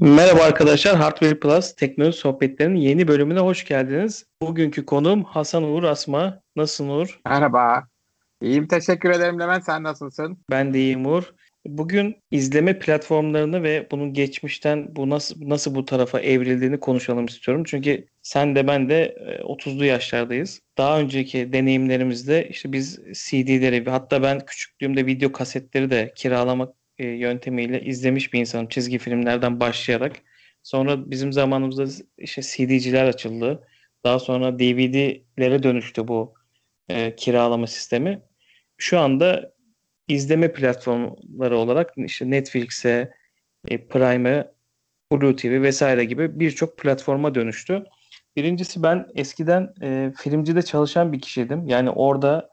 Merhaba arkadaşlar, Hardware Plus teknoloji sohbetlerinin yeni bölümüne hoş geldiniz. Bugünkü konuğum Hasan Uğur Asma. Nasılsın Uğur? Merhaba. İyiyim teşekkür ederim Levent. Sen nasılsın? Ben de iyiyim Uğur. Bugün izleme platformlarını ve bunun geçmişten bu nasıl nasıl bu tarafa evrildiğini konuşalım istiyorum. Çünkü sen de ben de 30'lu yaşlardayız. Daha önceki deneyimlerimizde işte biz CD'leri hatta ben küçüklüğümde video kasetleri de kiralamak e, yöntemiyle izlemiş bir insanım çizgi filmlerden başlayarak. Sonra bizim zamanımızda işte CD'ciler açıldı. Daha sonra DVD'lere dönüştü bu e, kiralama sistemi. Şu anda izleme platformları olarak işte Netflix'e, e, Prime'e, Blue TV vesaire gibi birçok platforma dönüştü. Birincisi ben eskiden e, filmcide çalışan bir kişiydim. Yani orada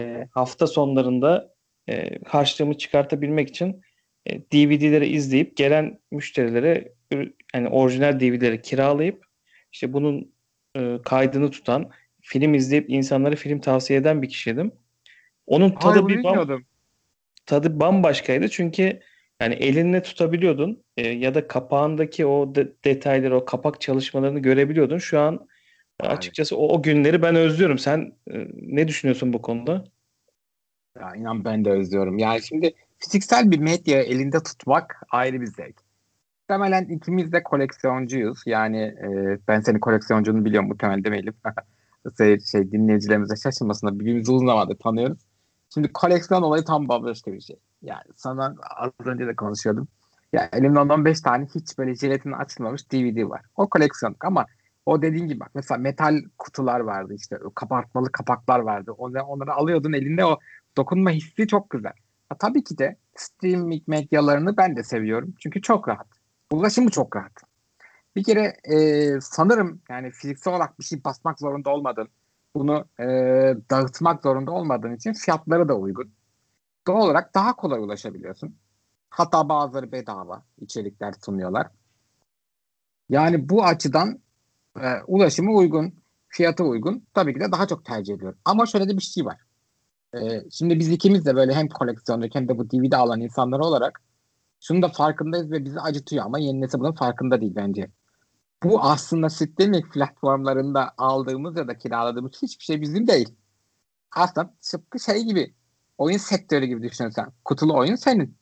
e, hafta sonlarında e, harçlığımı çıkartabilmek için e, DVD'leri izleyip gelen müşterilere yani orijinal DVD'leri kiralayıp işte bunun e, kaydını tutan, film izleyip insanlara film tavsiye eden bir kişiydim. Onun tadı Hayır, bir bam, tadı bambaşkaydı çünkü yani elinle tutabiliyordun e, ya da kapağındaki o de, detayları, o kapak çalışmalarını görebiliyordun. Şu an Aynen. açıkçası o, o günleri ben özlüyorum. Sen e, ne düşünüyorsun bu konuda? Ya inan ben de özlüyorum. Yani şimdi fiziksel bir medya elinde tutmak ayrı bir zevk. Muhtemelen ikimiz de koleksiyoncuyuz. Yani e, ben senin koleksiyoncunu biliyorum muhtemelen demeyelim. şey, şey, dinleyicilerimize şaşırmasınlar. Birbirimizi uzun zamandır tanıyoruz. Şimdi koleksiyon olayı tam bambaşka bir şey. Yani sana az önce de konuşuyordum. Ya elimde 15 tane hiç böyle jelatin açılmamış DVD var. O koleksiyonluk ama o dediğin gibi bak mesela metal kutular vardı işte kabartmalı kapaklar vardı. Onları, onları alıyordun elinde o dokunma hissi çok güzel. Ha, tabii ki de streaming medyalarını ben de seviyorum. Çünkü çok rahat. Ulaşımı çok rahat. Bir kere e, sanırım yani fiziksel olarak bir şey basmak zorunda olmadın. Bunu e, dağıtmak zorunda olmadığın için fiyatları da uygun. Doğal olarak daha kolay ulaşabiliyorsun. Hatta bazıları bedava içerikler sunuyorlar. Yani bu açıdan e, ulaşımı uygun, fiyatı uygun. Tabii ki de daha çok tercih ediyorum. Ama şöyle de bir şey var. E, şimdi biz ikimiz de böyle hem koleksiyonda hem de bu DVD alan insanlar olarak şunu da farkındayız ve bizi acıtıyor ama yeni nesil bunun farkında değil bence. Bu aslında streaming platformlarında aldığımız ya da kiraladığımız hiçbir şey bizim değil. Aslında tıpkı şey gibi oyun sektörü gibi düşünürsen. Kutulu oyun senin.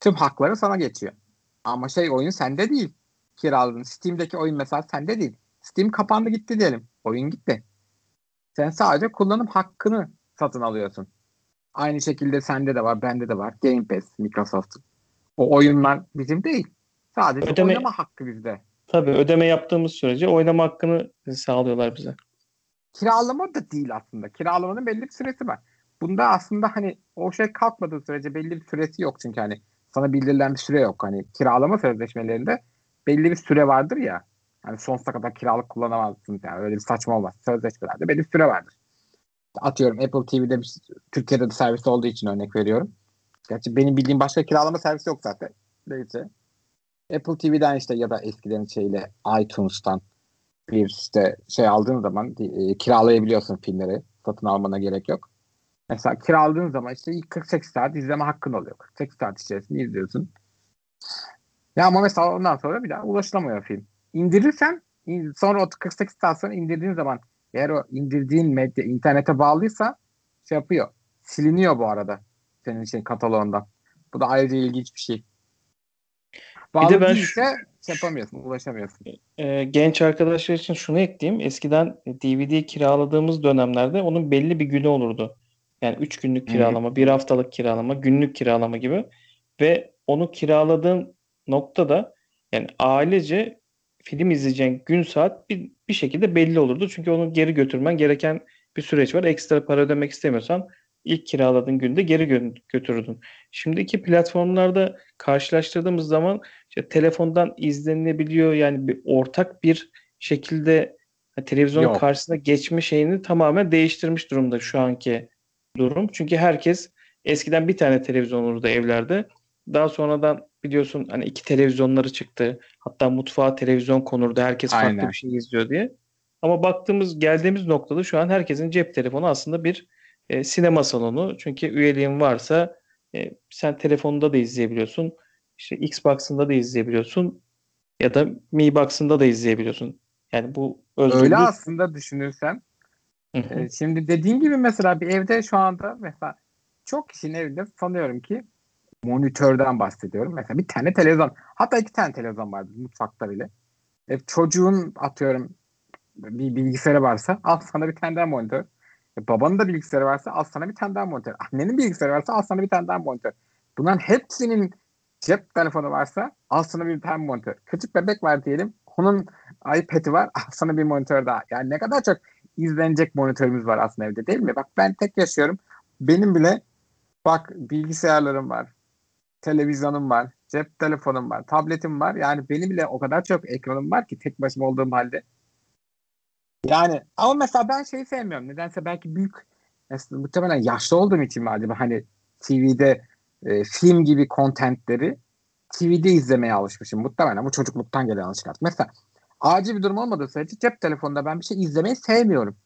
Tüm hakları sana geçiyor. Ama şey oyun sende değil. Kiraladın. Steam'deki oyun mesela sende değil. Steam kapandı gitti diyelim. Oyun gitti. Sen sadece kullanım hakkını satın alıyorsun. Aynı şekilde sende de var, bende de var. Game Pass, Microsoft'un. O oyunlar bizim değil. Sadece ödeme, oynama hakkı bizde. Tabii ödeme yaptığımız sürece oynama hakkını sağlıyorlar bize. Kiralama da değil aslında. Kiralamanın belli bir süresi var. Bunda aslında hani o şey kalkmadığı sürece belli bir süresi yok çünkü hani sana bildirilen bir süre yok. Hani kiralama sözleşmelerinde belli bir süre vardır ya. Hani sonsuza kadar kiralık kullanamazsın. Yani öyle bir saçma olmaz. Sözleşmelerde belli bir süre vardır atıyorum Apple TV'de bir, Türkiye'de de servis olduğu için örnek veriyorum. Gerçi benim bildiğim başka kiralama servisi yok zaten. Neyse. Apple TV'den işte ya da eskiden şeyle iTunes'tan bir işte şey aldığın zaman e, kiralayabiliyorsun filmleri. Satın almana gerek yok. Mesela kiraladığın zaman işte ilk 48 saat izleme hakkın oluyor. 48 saat içerisinde izliyorsun. Ya ama mesela ondan sonra bir daha ulaşılamıyor film. İndirirsen sonra o 48 saat sonra indirdiğin zaman eğer o indirdiğin medya internete bağlıysa şey yapıyor. Siliniyor bu arada senin şey kataloğundan. Bu da ayrıca ilginç bir şey. Bağlı bir de ben değilse şey yapamıyorsun, ulaşamıyorsun. E, genç arkadaşlar için şunu ekleyeyim. Eskiden DVD kiraladığımız dönemlerde onun belli bir günü olurdu. Yani 3 günlük kiralama, hmm. bir haftalık kiralama, günlük kiralama gibi. Ve onu kiraladığın noktada yani ailece film izleyeceğin gün saat bir, bir şekilde belli olurdu. Çünkü onu geri götürmen gereken bir süreç var. Ekstra para ödemek istemiyorsan ilk kiraladığın günde geri gö- götürürdün. Şimdiki platformlarda karşılaştırdığımız zaman işte telefondan izlenebiliyor. Yani bir ortak bir şekilde televizyonun Yok. karşısına geçme şeyini tamamen değiştirmiş durumda şu anki durum. Çünkü herkes eskiden bir tane televizyon olurdu evlerde. Daha sonradan biliyorsun hani iki televizyonları çıktı. Hatta mutfağa televizyon konurdu. Herkes farklı Aynen. bir şey izliyor diye. Ama baktığımız geldiğimiz noktada şu an herkesin cep telefonu aslında bir e, sinema salonu. Çünkü üyeliğin varsa e, sen telefonunda da izleyebiliyorsun. İşte Xbox'ında da izleyebiliyorsun. ya da Mi Box'ında da izleyebiliyorsun. Yani bu özgürlük... Öyle aslında düşünürsen. e, şimdi dediğim gibi mesela bir evde şu anda mesela çok kişinin evinde sanıyorum ki monitörden bahsediyorum. Mesela bir tane televizyon hatta iki tane televizyon vardı mutfakta bile. E, çocuğun atıyorum bir bilgisayarı varsa al sana bir tane daha monitör. E, babanın da bilgisayarı varsa al sana bir tane daha monitör. Annenin bilgisayarı varsa al sana bir tane daha monitör. Bunların hepsinin cep telefonu varsa al sana bir tane monitör. Küçük bebek var diyelim. Onun iPad'i var. Al sana bir monitör daha. Yani ne kadar çok izlenecek monitörümüz var aslında evde değil mi? Bak ben tek yaşıyorum. Benim bile bak bilgisayarlarım var. Televizyonum var. Cep telefonum var. Tabletim var. Yani benim bile o kadar çok ekranım var ki tek başıma olduğum halde. Yani ama mesela ben şeyi sevmiyorum. Nedense belki büyük muhtemelen yaşlı olduğum için mi hani TV'de e, film gibi kontentleri TV'de izlemeye alışmışım. Muhtemelen bu çocukluktan gelen alışkanlık. Mesela acil bir durum olmadığı sürece cep telefonunda ben bir şey izlemeyi sevmiyorum.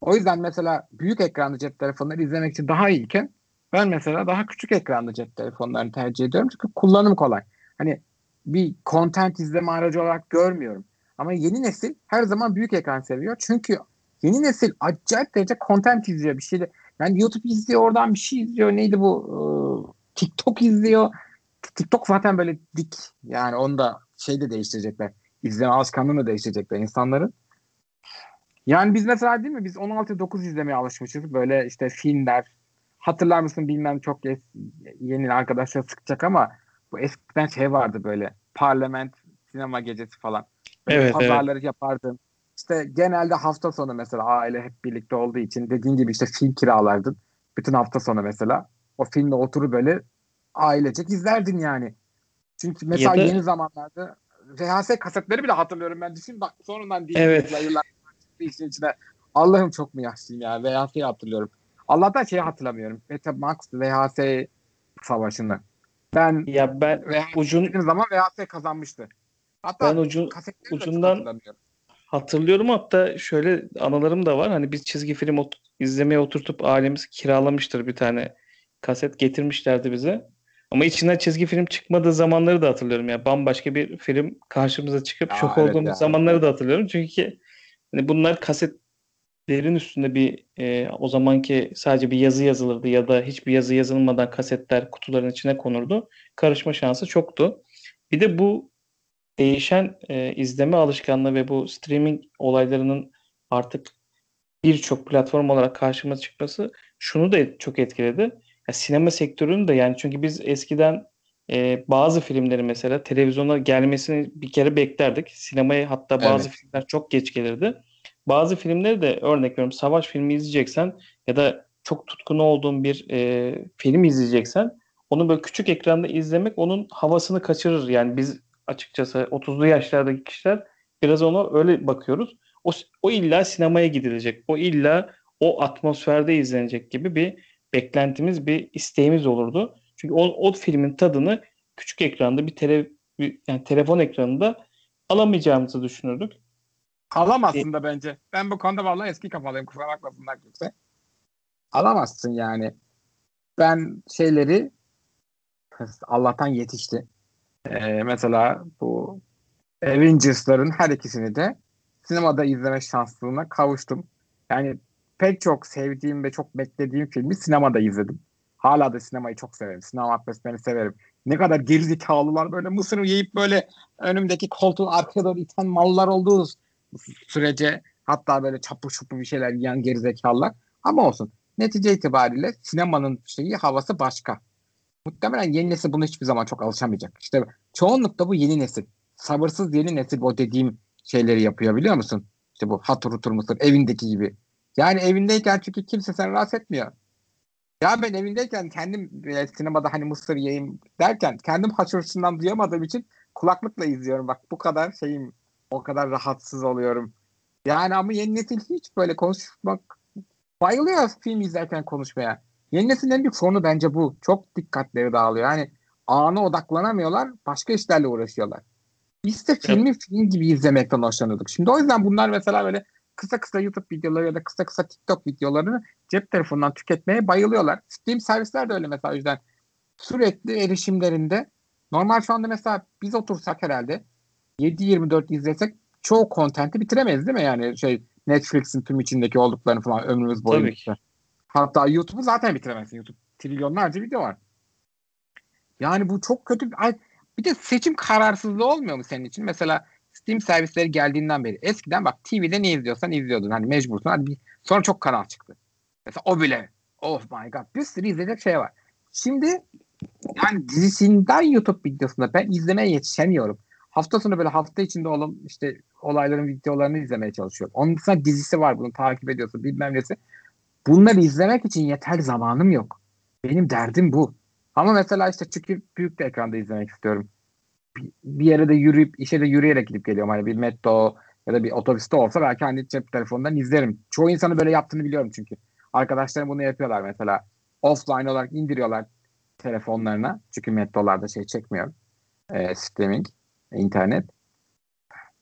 O yüzden mesela büyük ekranlı cep telefonları izlemek için daha iyiyken ben mesela daha küçük ekranlı cep telefonlarını tercih ediyorum. Çünkü kullanım kolay. Hani bir content izleme aracı olarak görmüyorum. Ama yeni nesil her zaman büyük ekran seviyor. Çünkü yeni nesil acayip derece content izliyor bir şeyde. Yani YouTube izliyor oradan bir şey izliyor. Neydi bu? Ee, TikTok izliyor. TikTok zaten böyle dik. Yani onu da şey de değiştirecekler. İzleme alışkanlığını değiştirecekler insanların. Yani biz mesela değil mi? Biz 16-9 izlemeye alışmışız. Böyle işte filmler. Hatırlar mısın bilmem çok yeni arkadaşlar sıkacak ama bu eskiden şey vardı böyle. Parlament sinema gecesi falan. Evet, pazarları evet. yapardım. İşte genelde hafta sonu mesela aile hep birlikte olduğu için dediğin gibi işte film kiralardın. Bütün hafta sonu mesela o filmle oturup böyle ailecek izlerdin yani. Çünkü mesela da... yeni zamanlarda VHS kasetleri bile hatırlıyorum ben düşün bak sonradan değil evet. yıllar işin içine. Allah'ım çok mu yaşlıyım ya VHS'yi hatırlıyorum. Allah'tan şeyi hatırlamıyorum. Betamax VHS savaşını. Ben ya ben VHS ucun zaman VHS kazanmıştı. Hatta ben ucu, ucundan hatırlıyorum hatta şöyle anılarım da var. Hani biz çizgi film ot- izlemeye oturtup ailemiz kiralamıştır bir tane kaset getirmişlerdi bize. Ama içinden çizgi film çıkmadığı zamanları da hatırlıyorum. Yani bambaşka bir film karşımıza çıkıp Aa, şok evet olduğumuz ya. zamanları da hatırlıyorum. Çünkü hani bunlar kasetlerin üstünde bir e, o zamanki sadece bir yazı yazılırdı ya da hiçbir yazı yazılmadan kasetler kutuların içine konurdu. Karışma şansı çoktu. Bir de bu değişen e, izleme alışkanlığı ve bu streaming olaylarının artık birçok platform olarak karşıma çıkması şunu da çok etkiledi. Ya sinema sektörünün de yani çünkü biz eskiden e, bazı filmleri mesela televizyona gelmesini bir kere beklerdik. Sinemaya hatta bazı evet. filmler çok geç gelirdi. Bazı filmleri de örnek veriyorum savaş filmi izleyeceksen ya da çok tutkun olduğun bir e, film izleyeceksen onu böyle küçük ekranda izlemek onun havasını kaçırır. Yani biz açıkçası 30'lu yaşlardaki kişiler biraz ona öyle bakıyoruz. O, o illa sinemaya gidilecek. O illa o atmosferde izlenecek gibi bir beklentimiz, bir isteğimiz olurdu. Çünkü o, o filmin tadını küçük ekranda bir, tele, bir yani telefon ekranında alamayacağımızı düşünürdük. Alamazsın da bence. Ben bu konuda vallahi eski kafalıyım. Kusura bakmasınlar kimse. Alamazsın yani. Ben şeyleri Allah'tan yetişti. Ee, mesela bu Avengers'ların her ikisini de sinemada izleme şanslığına kavuştum. Yani pek çok sevdiğim ve çok beklediğim filmi sinemada izledim. Hala da sinemayı çok severim. Sinema atmosferini severim. Ne kadar gerizekalılar böyle mısır yiyip böyle önümdeki koltuğun arkaya doğru iten mallar olduğu sürece hatta böyle çapı çupu bir şeyler yiyen gerizekalılar. Ama olsun. Netice itibariyle sinemanın şeyi havası başka. Muhtemelen yeni nesil bunu hiçbir zaman çok alışamayacak. İşte çoğunlukla bu yeni nesil. Sabırsız yeni nesil o dediğim şeyleri yapıyor biliyor musun? İşte bu hatır hutur evindeki gibi. Yani evindeyken çünkü kimse seni rahatsız etmiyor. Ya ben evindeyken kendim e, sinemada hani mısır yiyeyim derken kendim haşırısından duyamadığım için kulaklıkla izliyorum. Bak bu kadar şeyim o kadar rahatsız oluyorum. Yani ama yeni nesil hiç böyle konuşmak bayılıyor film izlerken konuşmaya. Yeni neslin en büyük sorunu bence bu. Çok dikkatleri dağılıyor. Yani ana odaklanamıyorlar. Başka işlerle uğraşıyorlar. Biz de filmi evet. film gibi izlemekten hoşlanıyorduk. Şimdi o yüzden bunlar mesela böyle kısa kısa YouTube videoları ya da kısa kısa TikTok videolarını cep telefonundan tüketmeye bayılıyorlar. Steam servisler de öyle mesela o yüzden sürekli erişimlerinde normal şu anda mesela biz otursak herhalde 7-24 izlesek çoğu kontenti bitiremeyiz değil mi? Yani şey Netflix'in tüm içindeki olduklarını falan ömrümüz boyunca. Hatta YouTube'u zaten bitiremezsin. YouTube trilyonlarca video var. Yani bu çok kötü. Bir de seçim kararsızlığı olmuyor mu senin için? Mesela Steam servisleri geldiğinden beri. Eskiden bak TV'de ne izliyorsan izliyordun. Hani mecbursun. Hadi bir, sonra çok kanal çıktı. Mesela o bile. Oh my god. Bir sürü izleyecek şey var. Şimdi yani dizisinden YouTube videosunda ben izlemeye yetişemiyorum. Hafta sonu böyle hafta içinde olan işte olayların videolarını izlemeye çalışıyorum. Onun dışında dizisi var bunu takip ediyorsun bilmem nesi. Bunları izlemek için yeter zamanım yok. Benim derdim bu. Ama mesela işte çıkıp büyük bir ekranda izlemek istiyorum. Bir, yere de yürüyüp işe de yürüyerek gidip geliyorum. Hani bir metro ya da bir otobüste olsa belki hani cep telefonundan izlerim. Çoğu insanı böyle yaptığını biliyorum çünkü. Arkadaşlarım bunu yapıyorlar mesela. Offline olarak indiriyorlar telefonlarına. Çünkü metrolarda şey çekmiyor. E, streaming, internet.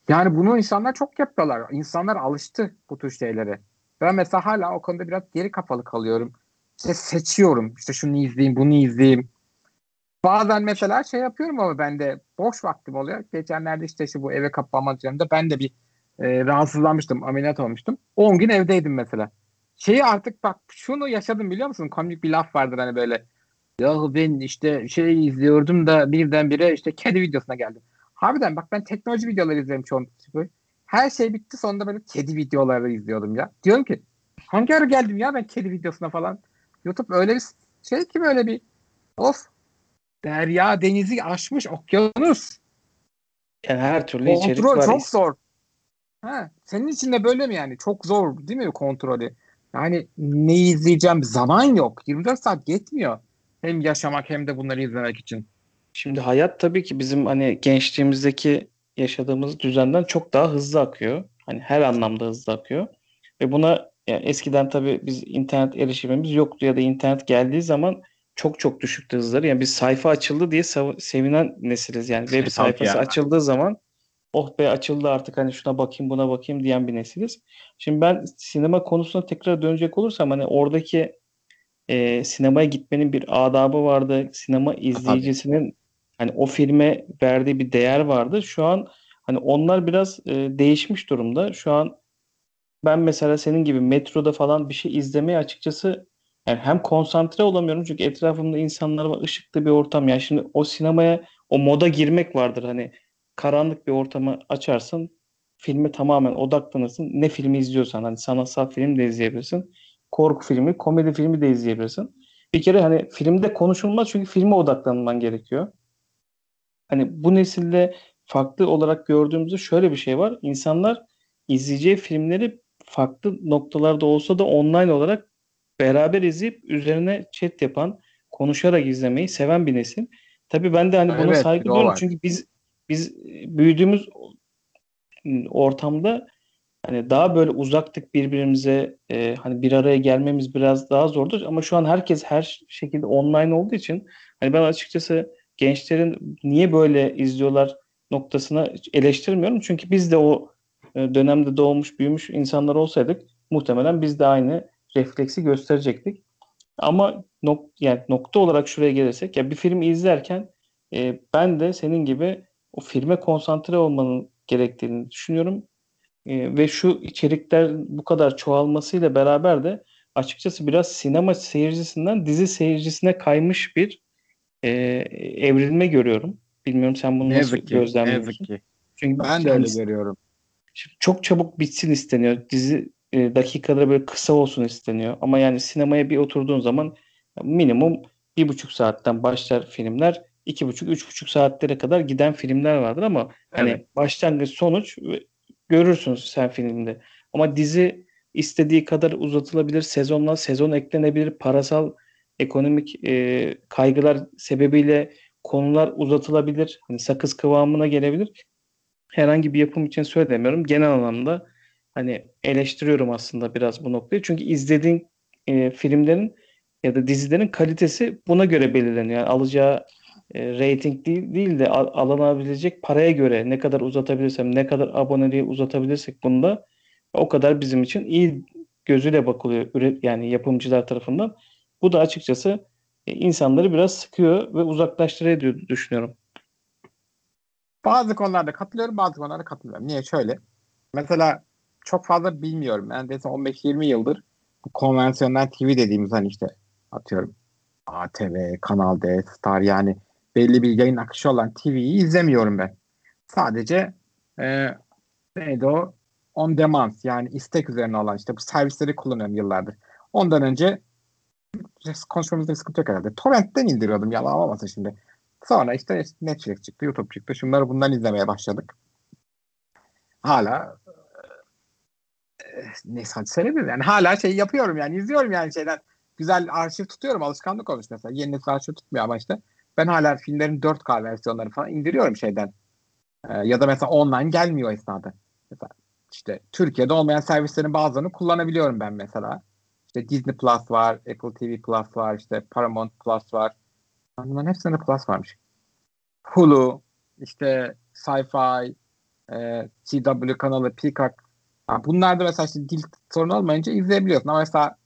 Yani bunu insanlar çok yapıyorlar. İnsanlar alıştı bu tür şeylere. Ben mesela hala o konuda biraz geri kafalı kalıyorum. İşte seçiyorum. İşte şunu izleyeyim, bunu izleyeyim. Bazen mesela şey yapıyorum ama ben de boş vaktim oluyor. Geçenlerde işte, işte bu eve kapanma döneminde ben de bir e, rahatsızlanmıştım. Ameliyat olmuştum. 10 gün evdeydim mesela. Şeyi artık bak şunu yaşadım biliyor musun? Komik bir laf vardır hani böyle. Ya ben işte şey izliyordum da birdenbire işte kedi videosuna geldim. Harbiden bak ben teknoloji videoları izlerim çoğunlukla. Her şey bitti sonunda böyle kedi videoları izliyordum ya. Diyorum ki hangi ara geldim ya ben kedi videosuna falan. YouTube öyle bir şey ki böyle bir of derya denizi aşmış okyanus. Yani her türlü Kontrol içerik var. çok zor. Ha, senin için de böyle mi yani? Çok zor değil mi kontrolü? Yani ne izleyeceğim zaman yok. 24 saat yetmiyor. Hem yaşamak hem de bunları izlemek için. Şimdi hayat tabii ki bizim hani gençliğimizdeki yaşadığımız düzenden çok daha hızlı akıyor. Hani her anlamda hızlı akıyor. Ve buna yani eskiden tabii biz internet erişimimiz yoktu ya da internet geldiği zaman çok çok düşüktü hızları. Yani bir sayfa açıldı diye sevinen nesiliz. Yani web sayfası açıldığı zaman oh be açıldı artık hani şuna bakayım buna bakayım diyen bir nesiliz. Şimdi ben sinema konusuna tekrar dönecek olursam hani oradaki e, sinemaya gitmenin bir adabı vardı. Sinema izleyicisinin hani o filme verdiği bir değer vardı. Şu an hani onlar biraz e, değişmiş durumda. Şu an ben mesela senin gibi metroda falan bir şey izlemeye açıkçası yani hem konsantre olamıyorum çünkü etrafımda insanlar var, ışıklı bir ortam. Yani şimdi o sinemaya o moda girmek vardır. Hani karanlık bir ortamı açarsın, filme tamamen odaklanırsın. Ne filmi izliyorsan hani sanatsal film de izleyebilirsin. Korku filmi, komedi filmi de izleyebilirsin. Bir kere hani filmde konuşulmaz çünkü filme odaklanman gerekiyor. Hani bu nesilde farklı olarak gördüğümüzde şöyle bir şey var. İnsanlar izleyeceği filmleri farklı noktalarda olsa da online olarak beraber izleyip üzerine chat yapan, konuşarak izlemeyi seven bir nesil. Tabii ben de hani buna evet, saygı duyuyorum çünkü biz biz büyüdüğümüz ortamda hani daha böyle uzaktık birbirimize e, hani bir araya gelmemiz biraz daha zordur ama şu an herkes her şekilde online olduğu için hani ben açıkçası gençlerin niye böyle izliyorlar noktasına eleştirmiyorum çünkü biz de o e, dönemde doğmuş büyümüş insanlar olsaydık muhtemelen biz de aynı refleksi gösterecektik. Ama nok yani nokta olarak şuraya gelirsek ya bir film izlerken e, ben de senin gibi o filme konsantre olmanın gerektiğini düşünüyorum. E, ve şu içerikler bu kadar çoğalmasıyla beraber de açıkçası biraz sinema seyircisinden dizi seyircisine kaymış bir e, evrilme görüyorum. Bilmiyorum sen bunu ne nasıl ki, gözlemliyorsun? Ne. Çünkü ben de öyle görüyorum. Çok çabuk bitsin isteniyor. Dizi e, dakikaları böyle kısa olsun isteniyor. Ama yani sinemaya bir oturduğun zaman minimum bir buçuk saatten başlar filmler. iki buçuk, üç buçuk saatlere kadar giden filmler vardır ama hani evet. hani başlangıç sonuç görürsün sen filmde. Ama dizi istediği kadar uzatılabilir. Sezonla sezon eklenebilir. Parasal ekonomik e, kaygılar sebebiyle konular uzatılabilir. Hani sakız kıvamına gelebilir. Herhangi bir yapım için söylemiyorum. Genel anlamda hani eleştiriyorum aslında biraz bu noktayı. Çünkü izlediğin e, filmlerin ya da dizilerin kalitesi buna göre belirleniyor. Yani alacağı e, rating değil, değil de al, alınabilecek paraya göre ne kadar uzatabilirsem, ne kadar aboneliği uzatabilirsek bunda o kadar bizim için iyi gözüyle bakılıyor yani yapımcılar tarafından. Bu da açıkçası e, insanları biraz sıkıyor ve uzaklaştırıyor diyor düşünüyorum. bazı konularda katılıyorum bazı konularda katılmıyorum. Niye? Şöyle. Mesela çok fazla bilmiyorum. Ben de 15-20 yıldır bu konvansiyonel TV dediğimiz hani işte atıyorum ATV, Kanal D, Star yani belli bir yayın akışı olan TV'yi izlemiyorum ben. Sadece e, neydi o? On demand yani istek üzerine olan işte bu servisleri kullanıyorum yıllardır. Ondan önce konuşmamızda bir sıkıntı yok herhalde. Torrent'ten indiriyordum yalan olmasa şimdi. Sonra işte Netflix çıktı, YouTube çıktı. Şunları bundan izlemeye başladık. Hala e, neyse hadi söylemiyorum yani hala şey yapıyorum yani izliyorum yani şeyden güzel arşiv tutuyorum alışkanlık olmuş mesela yeni nesil arşiv tutmuyor ama işte ben hala filmlerin 4K versiyonları falan indiriyorum şeyden ee, ya da mesela online gelmiyor esnada mesela işte Türkiye'de olmayan servislerin bazılarını kullanabiliyorum ben mesela işte Disney Plus var Apple TV Plus var işte Paramount Plus var bunların hepsinde Plus varmış Hulu işte Sci-Fi e, CW kanalı Peacock yani bunlarda mesela işte dil sorunu olmayınca izleyebiliyorsun ama mesela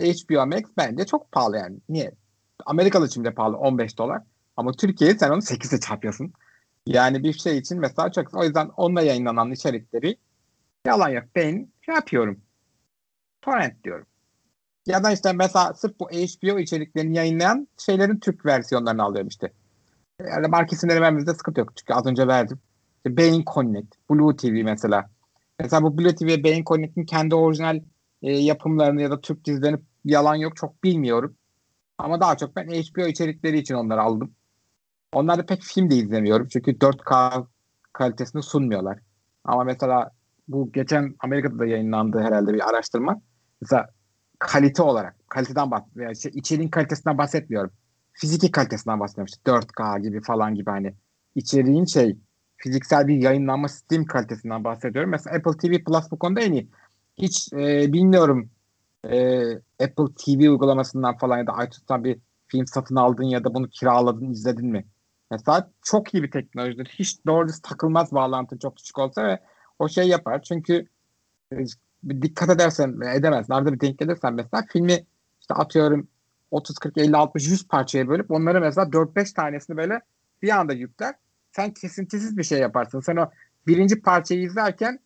HBO Max bence çok pahalı yani. Niye? Amerikalı için de pahalı 15 dolar. Ama Türkiye'yi sen onu 8'e çarpıyorsun. Yani bir şey için mesela çok o yüzden onunla yayınlanan içerikleri yalan yok. Ben şey yapıyorum. Torrent diyorum. Ya da işte mesela sırf bu HBO içeriklerini yayınlayan şeylerin Türk versiyonlarını alıyorum işte. Yani marka isimleri vermemizde sıkıntı yok. Çünkü az önce verdim. İşte Beyin Connect, Blue TV mesela. Mesela bu Blue TV ve Beyin Connect'in kendi orijinal e, yapımlarını ya da Türk dizilerini yalan yok çok bilmiyorum. Ama daha çok ben HBO içerikleri için onları aldım. Onları pek film de izlemiyorum. Çünkü 4K kalitesini sunmuyorlar. Ama mesela bu geçen Amerika'da da yayınlandı herhalde bir araştırma. Mesela kalite olarak, kaliteden bahsediyorum. Yani şey, içeriğin kalitesinden bahsetmiyorum. Fiziki kalitesinden bahsediyorum. İşte 4K gibi falan gibi hani içeriğin şey fiziksel bir yayınlanma Steam kalitesinden bahsediyorum. Mesela Apple TV Plus bu konuda en iyi hiç e, bilmiyorum e, Apple TV uygulamasından falan ya da iTunes'tan bir film satın aldın ya da bunu kiraladın izledin mi? Mesela çok iyi bir teknolojidir. Hiç doğru takılmaz bağlantı çok küçük olsa ve o şey yapar. Çünkü e, dikkat edersen edemezsin. Arada bir denk gelirsen mesela filmi işte atıyorum 30, 40, 50, 60, 100 parçaya bölüp onları mesela 4-5 tanesini böyle bir anda yükler. Sen kesintisiz bir şey yaparsın. Sen o birinci parçayı izlerken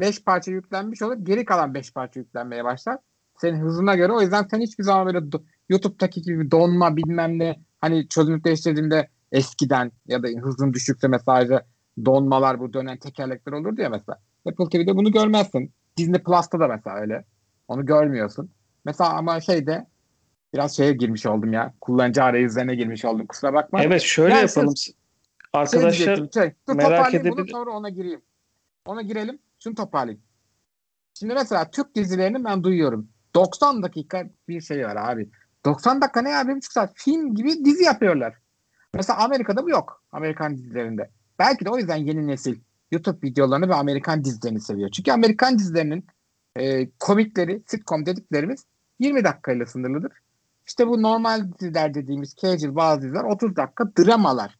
5 parça yüklenmiş olur. Geri kalan 5 parça yüklenmeye başlar. Senin hızına göre. O yüzden sen hiçbir zaman böyle YouTube'daki gibi donma bilmem ne hani çözünürlük değiştirdiğinde eskiden ya da hızın düşükse mesela donmalar bu dönen tekerlekler olur diye mesela. Apple TV'de bunu görmezsin. Disney Plus'ta da mesela öyle. Onu görmüyorsun. Mesela ama şeyde biraz şeye girmiş oldum ya. Kullanıcı arayüzlerine girmiş oldum. Kusura bakma. Evet şöyle yani yapalım. Şey, Arkadaşlar şey şey, dur, merak edebilir. Bunu sonra ona gireyim. Ona girelim. Şunu toparlayayım. Şimdi mesela Türk dizilerini ben duyuyorum. 90 dakika bir şey var abi. 90 dakika ne ya? Bir buçuk saat film gibi dizi yapıyorlar. Mesela Amerika'da bu yok. Amerikan dizilerinde. Belki de o yüzden yeni nesil YouTube videolarını ve Amerikan dizilerini seviyor. Çünkü Amerikan dizilerinin e, komikleri, sitcom dediklerimiz 20 dakikayla sınırlıdır. İşte bu normal diziler dediğimiz casual bazı diziler 30 dakika dramalar.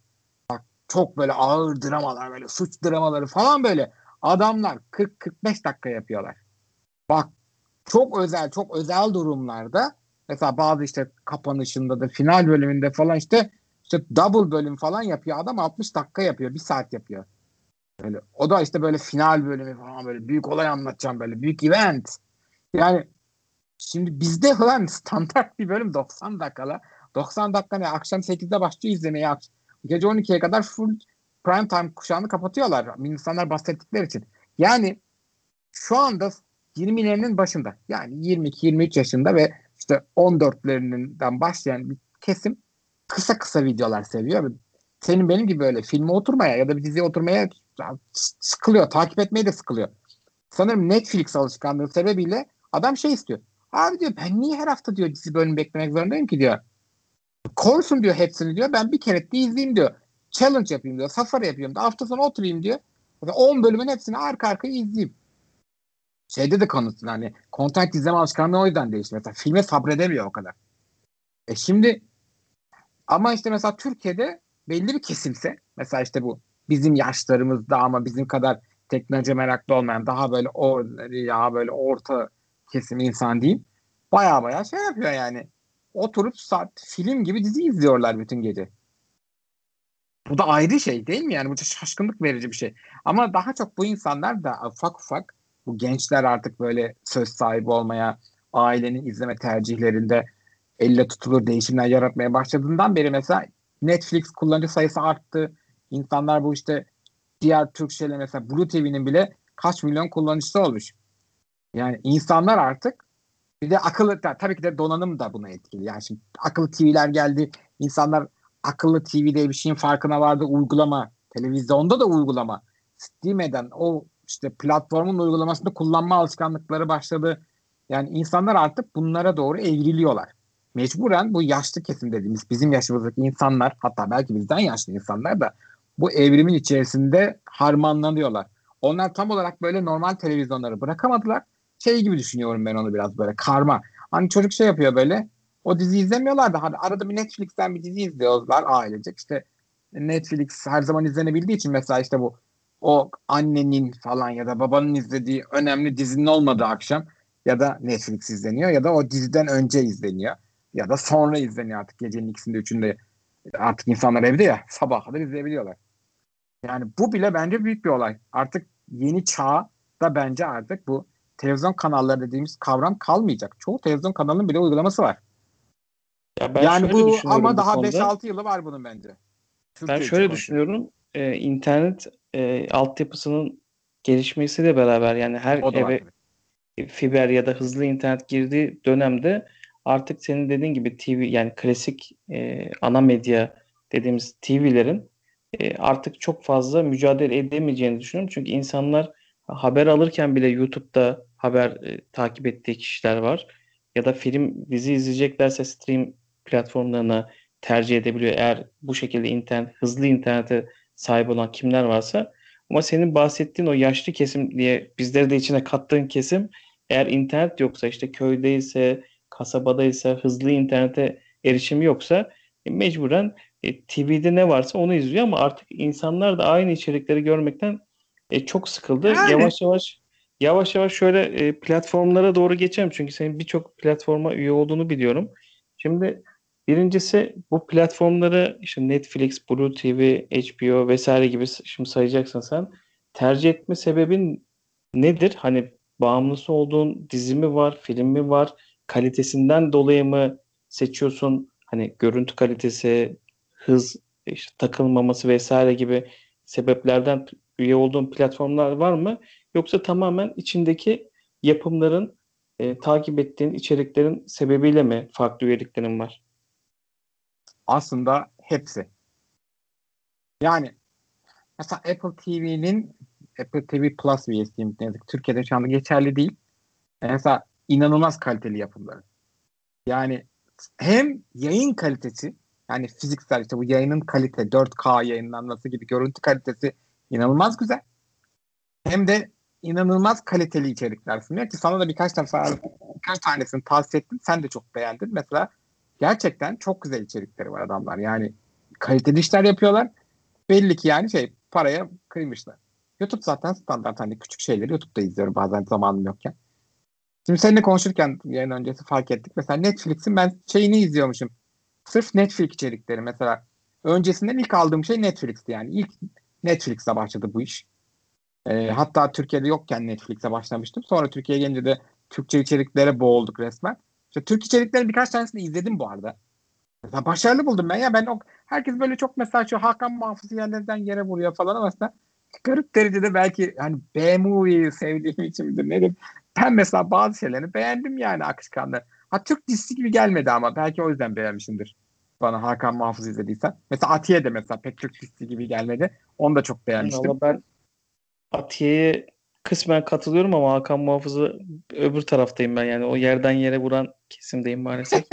Bak çok böyle ağır dramalar böyle suç dramaları falan böyle Adamlar 40-45 dakika yapıyorlar. Bak çok özel çok özel durumlarda mesela bazı işte kapanışında da final bölümünde falan işte işte double bölüm falan yapıyor. Adam 60 dakika yapıyor. Bir saat yapıyor. Böyle, o da işte böyle final bölümü falan böyle büyük olay anlatacağım böyle büyük event. Yani şimdi bizde falan standart bir bölüm 90 dakikala. 90 dakika ne akşam 8'de başlıyor izlemeye. Gece 12'ye kadar full prime time kuşağını kapatıyorlar insanlar bahsettikleri için. Yani şu anda 20'lerinin başında yani 22-23 yaşında ve işte 14'lerinden başlayan bir kesim kısa kısa videolar seviyor. Senin benim gibi böyle filme oturmaya ya da bir diziye oturmaya sıkılıyor. Takip etmeye de sıkılıyor. Sanırım Netflix alışkanlığı sebebiyle adam şey istiyor. Abi diyor ben niye her hafta diyor dizi bölüm beklemek zorundayım ki diyor. Korsun diyor hepsini diyor. Ben bir kere de izleyeyim diyor challenge yapayım diyor. Safari yapayım diyor. Hafta sonu oturayım diyor. Mesela 10 bölümün hepsini arka arkaya izleyeyim. Şeyde de konusun hani content izleme alışkanlığı o yüzden değişti. Mesela filme sabredemiyor o kadar. E şimdi ama işte mesela Türkiye'de belli bir kesimse mesela işte bu bizim yaşlarımızda ama bizim kadar teknoloji meraklı olmayan daha böyle o ya böyle orta kesim insan diyeyim. Baya baya şey yapıyor yani. Oturup saat film gibi dizi izliyorlar bütün gece. Bu da ayrı şey değil mi? Yani bu şaşkınlık verici bir şey. Ama daha çok bu insanlar da ufak ufak bu gençler artık böyle söz sahibi olmaya, ailenin izleme tercihlerinde elle tutulur değişimler yaratmaya başladığından beri mesela Netflix kullanıcı sayısı arttı. İnsanlar bu işte diğer Türk şeyler mesela Blue TV'nin bile kaç milyon kullanıcısı olmuş. Yani insanlar artık bir de akıllı tabii ki de donanım da buna etkili. Yani şimdi akıllı TV'ler geldi. İnsanlar akıllı TV diye bir şeyin farkına vardı. Uygulama, televizyonda da uygulama. Steam eden o işte platformun uygulamasını kullanma alışkanlıkları başladı. Yani insanlar artık bunlara doğru evriliyorlar. Mecburen bu yaşlı kesim dediğimiz bizim yaşımızdaki insanlar hatta belki bizden yaşlı insanlar da bu evrimin içerisinde harmanlanıyorlar. Onlar tam olarak böyle normal televizyonları bırakamadılar. Şey gibi düşünüyorum ben onu biraz böyle karma. Hani çocuk şey yapıyor böyle o dizi izlemiyorlar da hani arada bir Netflix'ten bir dizi izliyorlar ailecek. İşte Netflix her zaman izlenebildiği için mesela işte bu o annenin falan ya da babanın izlediği önemli dizinin olmadığı akşam ya da Netflix izleniyor ya da o diziden önce izleniyor ya da sonra izleniyor artık gecenin ikisinde üçünde artık insanlar evde ya sabah kadar izleyebiliyorlar. Yani bu bile bence büyük bir olay. Artık yeni çağ da bence artık bu televizyon kanalları dediğimiz kavram kalmayacak. Çoğu televizyon kanalının bile uygulaması var. Ya ben yani bu ama daha 5-6 yılı var bunun bence. Türkiye ben şöyle düşünüyorum. Ee, internet e, altyapısının gelişmesiyle beraber yani her eve fiber ya da hızlı internet girdiği dönemde artık senin dediğin gibi TV yani klasik e, ana medya dediğimiz TV'lerin e, artık çok fazla mücadele edemeyeceğini düşünüyorum. Çünkü insanlar haber alırken bile YouTube'da haber e, takip ettiği kişiler var. Ya da film, dizi izleyeceklerse stream platformlarına tercih edebiliyor. Eğer bu şekilde internet, hızlı internete sahip olan kimler varsa. Ama senin bahsettiğin o yaşlı kesim diye bizleri de içine kattığın kesim eğer internet yoksa işte köydeyse, kasabadaysa, hızlı internete erişimi yoksa e, mecburen e, TV'de ne varsa onu izliyor ama artık insanlar da aynı içerikleri görmekten e, çok sıkıldı. Yani. Yavaş yavaş yavaş yavaş şöyle e, platformlara doğru geçelim çünkü senin birçok platforma üye olduğunu biliyorum. Şimdi birincisi bu platformları işte Netflix, Blue TV, HBO vesaire gibi şimdi sayacaksın sen. Tercih etme sebebin nedir? Hani bağımlısı olduğun dizi mi var, film mi var? Kalitesinden dolayı mı seçiyorsun? Hani görüntü kalitesi, hız, işte takılmaması vesaire gibi sebeplerden üye olduğun platformlar var mı? Yoksa tamamen içindeki yapımların e, takip ettiğin içeriklerin sebebiyle mi farklı üyeliklerin var? Aslında hepsi. Yani mesela Apple TV'nin Apple TV Plus üyesiyim. Ne Türkiye'de şu anda geçerli değil. Mesela inanılmaz kaliteli yapımları. Yani hem yayın kalitesi yani fiziksel işte bu yayının kalite 4K yayınlanması gibi görüntü kalitesi inanılmaz güzel. Hem de inanılmaz kaliteli içerikler sunuyor ki sana da birkaç defa birkaç tanesini tavsiye ettim. Sen de çok beğendin. Mesela gerçekten çok güzel içerikleri var adamlar. Yani kaliteli işler yapıyorlar. Belli ki yani şey paraya kıymışlar. YouTube zaten standart hani küçük şeyleri YouTube'da izliyorum bazen zamanım yokken. Şimdi seninle konuşurken yayın öncesi fark ettik. Mesela Netflix'in ben şeyini izliyormuşum. Sırf Netflix içerikleri mesela. Öncesinden ilk aldığım şey Netflix'ti yani. İlk Netflix'e başladı bu iş. E, hatta Türkiye'de yokken Netflix'e başlamıştım. Sonra Türkiye'ye gelince de Türkçe içeriklere boğulduk resmen. İşte Türk içerikleri birkaç tanesini izledim bu arada. Mesela başarılı buldum ben ya. Ben o, herkes böyle çok mesela şu Hakan Mahfuz yerlerden yere vuruyor falan ama aslında garip derecede belki hani B-movie'yi sevdiğim için midir nedir? Ben mesela bazı şeylerini beğendim yani akışkanlı. Ha Türk dizisi gibi gelmedi ama belki o yüzden beğenmişimdir. Bana Hakan Mahfuz izlediysen. Mesela Atiye de mesela pek Türk dizisi gibi gelmedi. Onu da çok beğenmiştim. Valla ben Atiye'ye kısmen katılıyorum ama Hakan Muhafız'ı öbür taraftayım ben. Yani o yerden yere vuran kesimdeyim maalesef.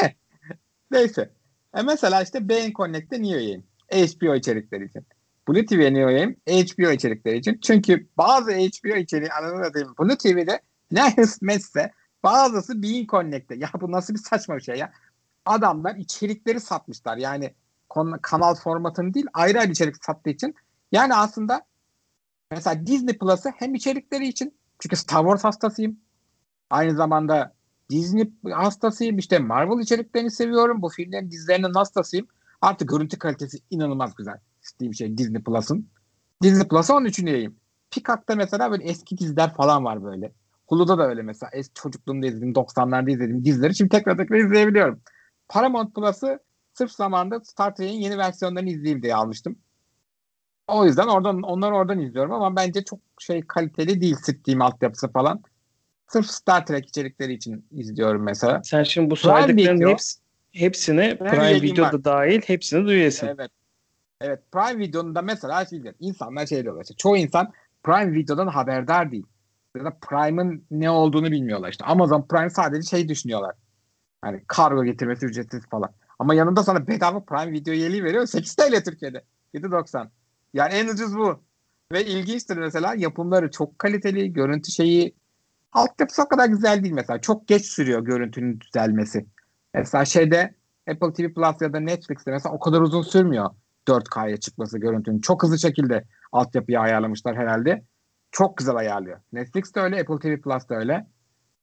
Neyse. E mesela işte Beyin Connect'te niye üyeyim? HBO içerikleri için. Blue TV'ye niye üyeyim? HBO içerikleri için. Çünkü bazı HBO içeriği anladığım diyeyim. Blue TV'de ne hizmetse bazısı Beyin Connect'te. Ya bu nasıl bir saçma bir şey ya. Adamlar içerikleri satmışlar. Yani kanal formatını değil ayrı ayrı içerik sattığı için. Yani aslında Mesela Disney Plus'ı hem içerikleri için çünkü Star Wars hastasıyım. Aynı zamanda Disney hastasıyım. İşte Marvel içeriklerini seviyorum. Bu filmlerin dizilerinin hastasıyım. Artık görüntü kalitesi inanılmaz güzel. Steam şey Disney Plus'ın. Disney Plus'a 13. üyeyim. Peacock'ta mesela böyle eski diziler falan var böyle. Hulu'da da öyle mesela. Eski çocukluğumda izlediğim, 90'larda izlediğim dizileri şimdi tekrar tekrar izleyebiliyorum. Paramount Plus'ı sırf zamanında Star Trek'in yeni versiyonlarını izleyeyim diye almıştım. O yüzden oradan onları oradan izliyorum ama bence çok şey kaliteli değil Steam altyapısı falan. Sırf Star Trek içerikleri için izliyorum mesela. Sen şimdi bu saydıkların hepsi, hepsine Prime, Prime Video'da var. dahil hepsini duyuyorsun. Evet. Evet Prime Video'nun da mesela şey diyor, insanlar şey diyorlar işte çoğu insan Prime Video'dan haberdar değil. Ya da Prime'ın ne olduğunu bilmiyorlar işte. Amazon Prime sadece şey düşünüyorlar. Hani kargo getirmesi ücretsiz falan. Ama yanında sana bedava Prime Video üyeliği veriyor. 8 TL Türkiye'de. 7.90. Yani en ucuz bu. Ve ilginçtir mesela yapımları çok kaliteli. Görüntü şeyi altyapısı o kadar güzel değil mesela. Çok geç sürüyor görüntünün düzelmesi. Mesela şeyde Apple TV Plus ya da Netflix'te mesela o kadar uzun sürmüyor 4K'ya çıkması görüntünün. Çok hızlı şekilde altyapıyı ayarlamışlar herhalde. Çok güzel ayarlıyor. Netflix de öyle, Apple TV Plus da öyle.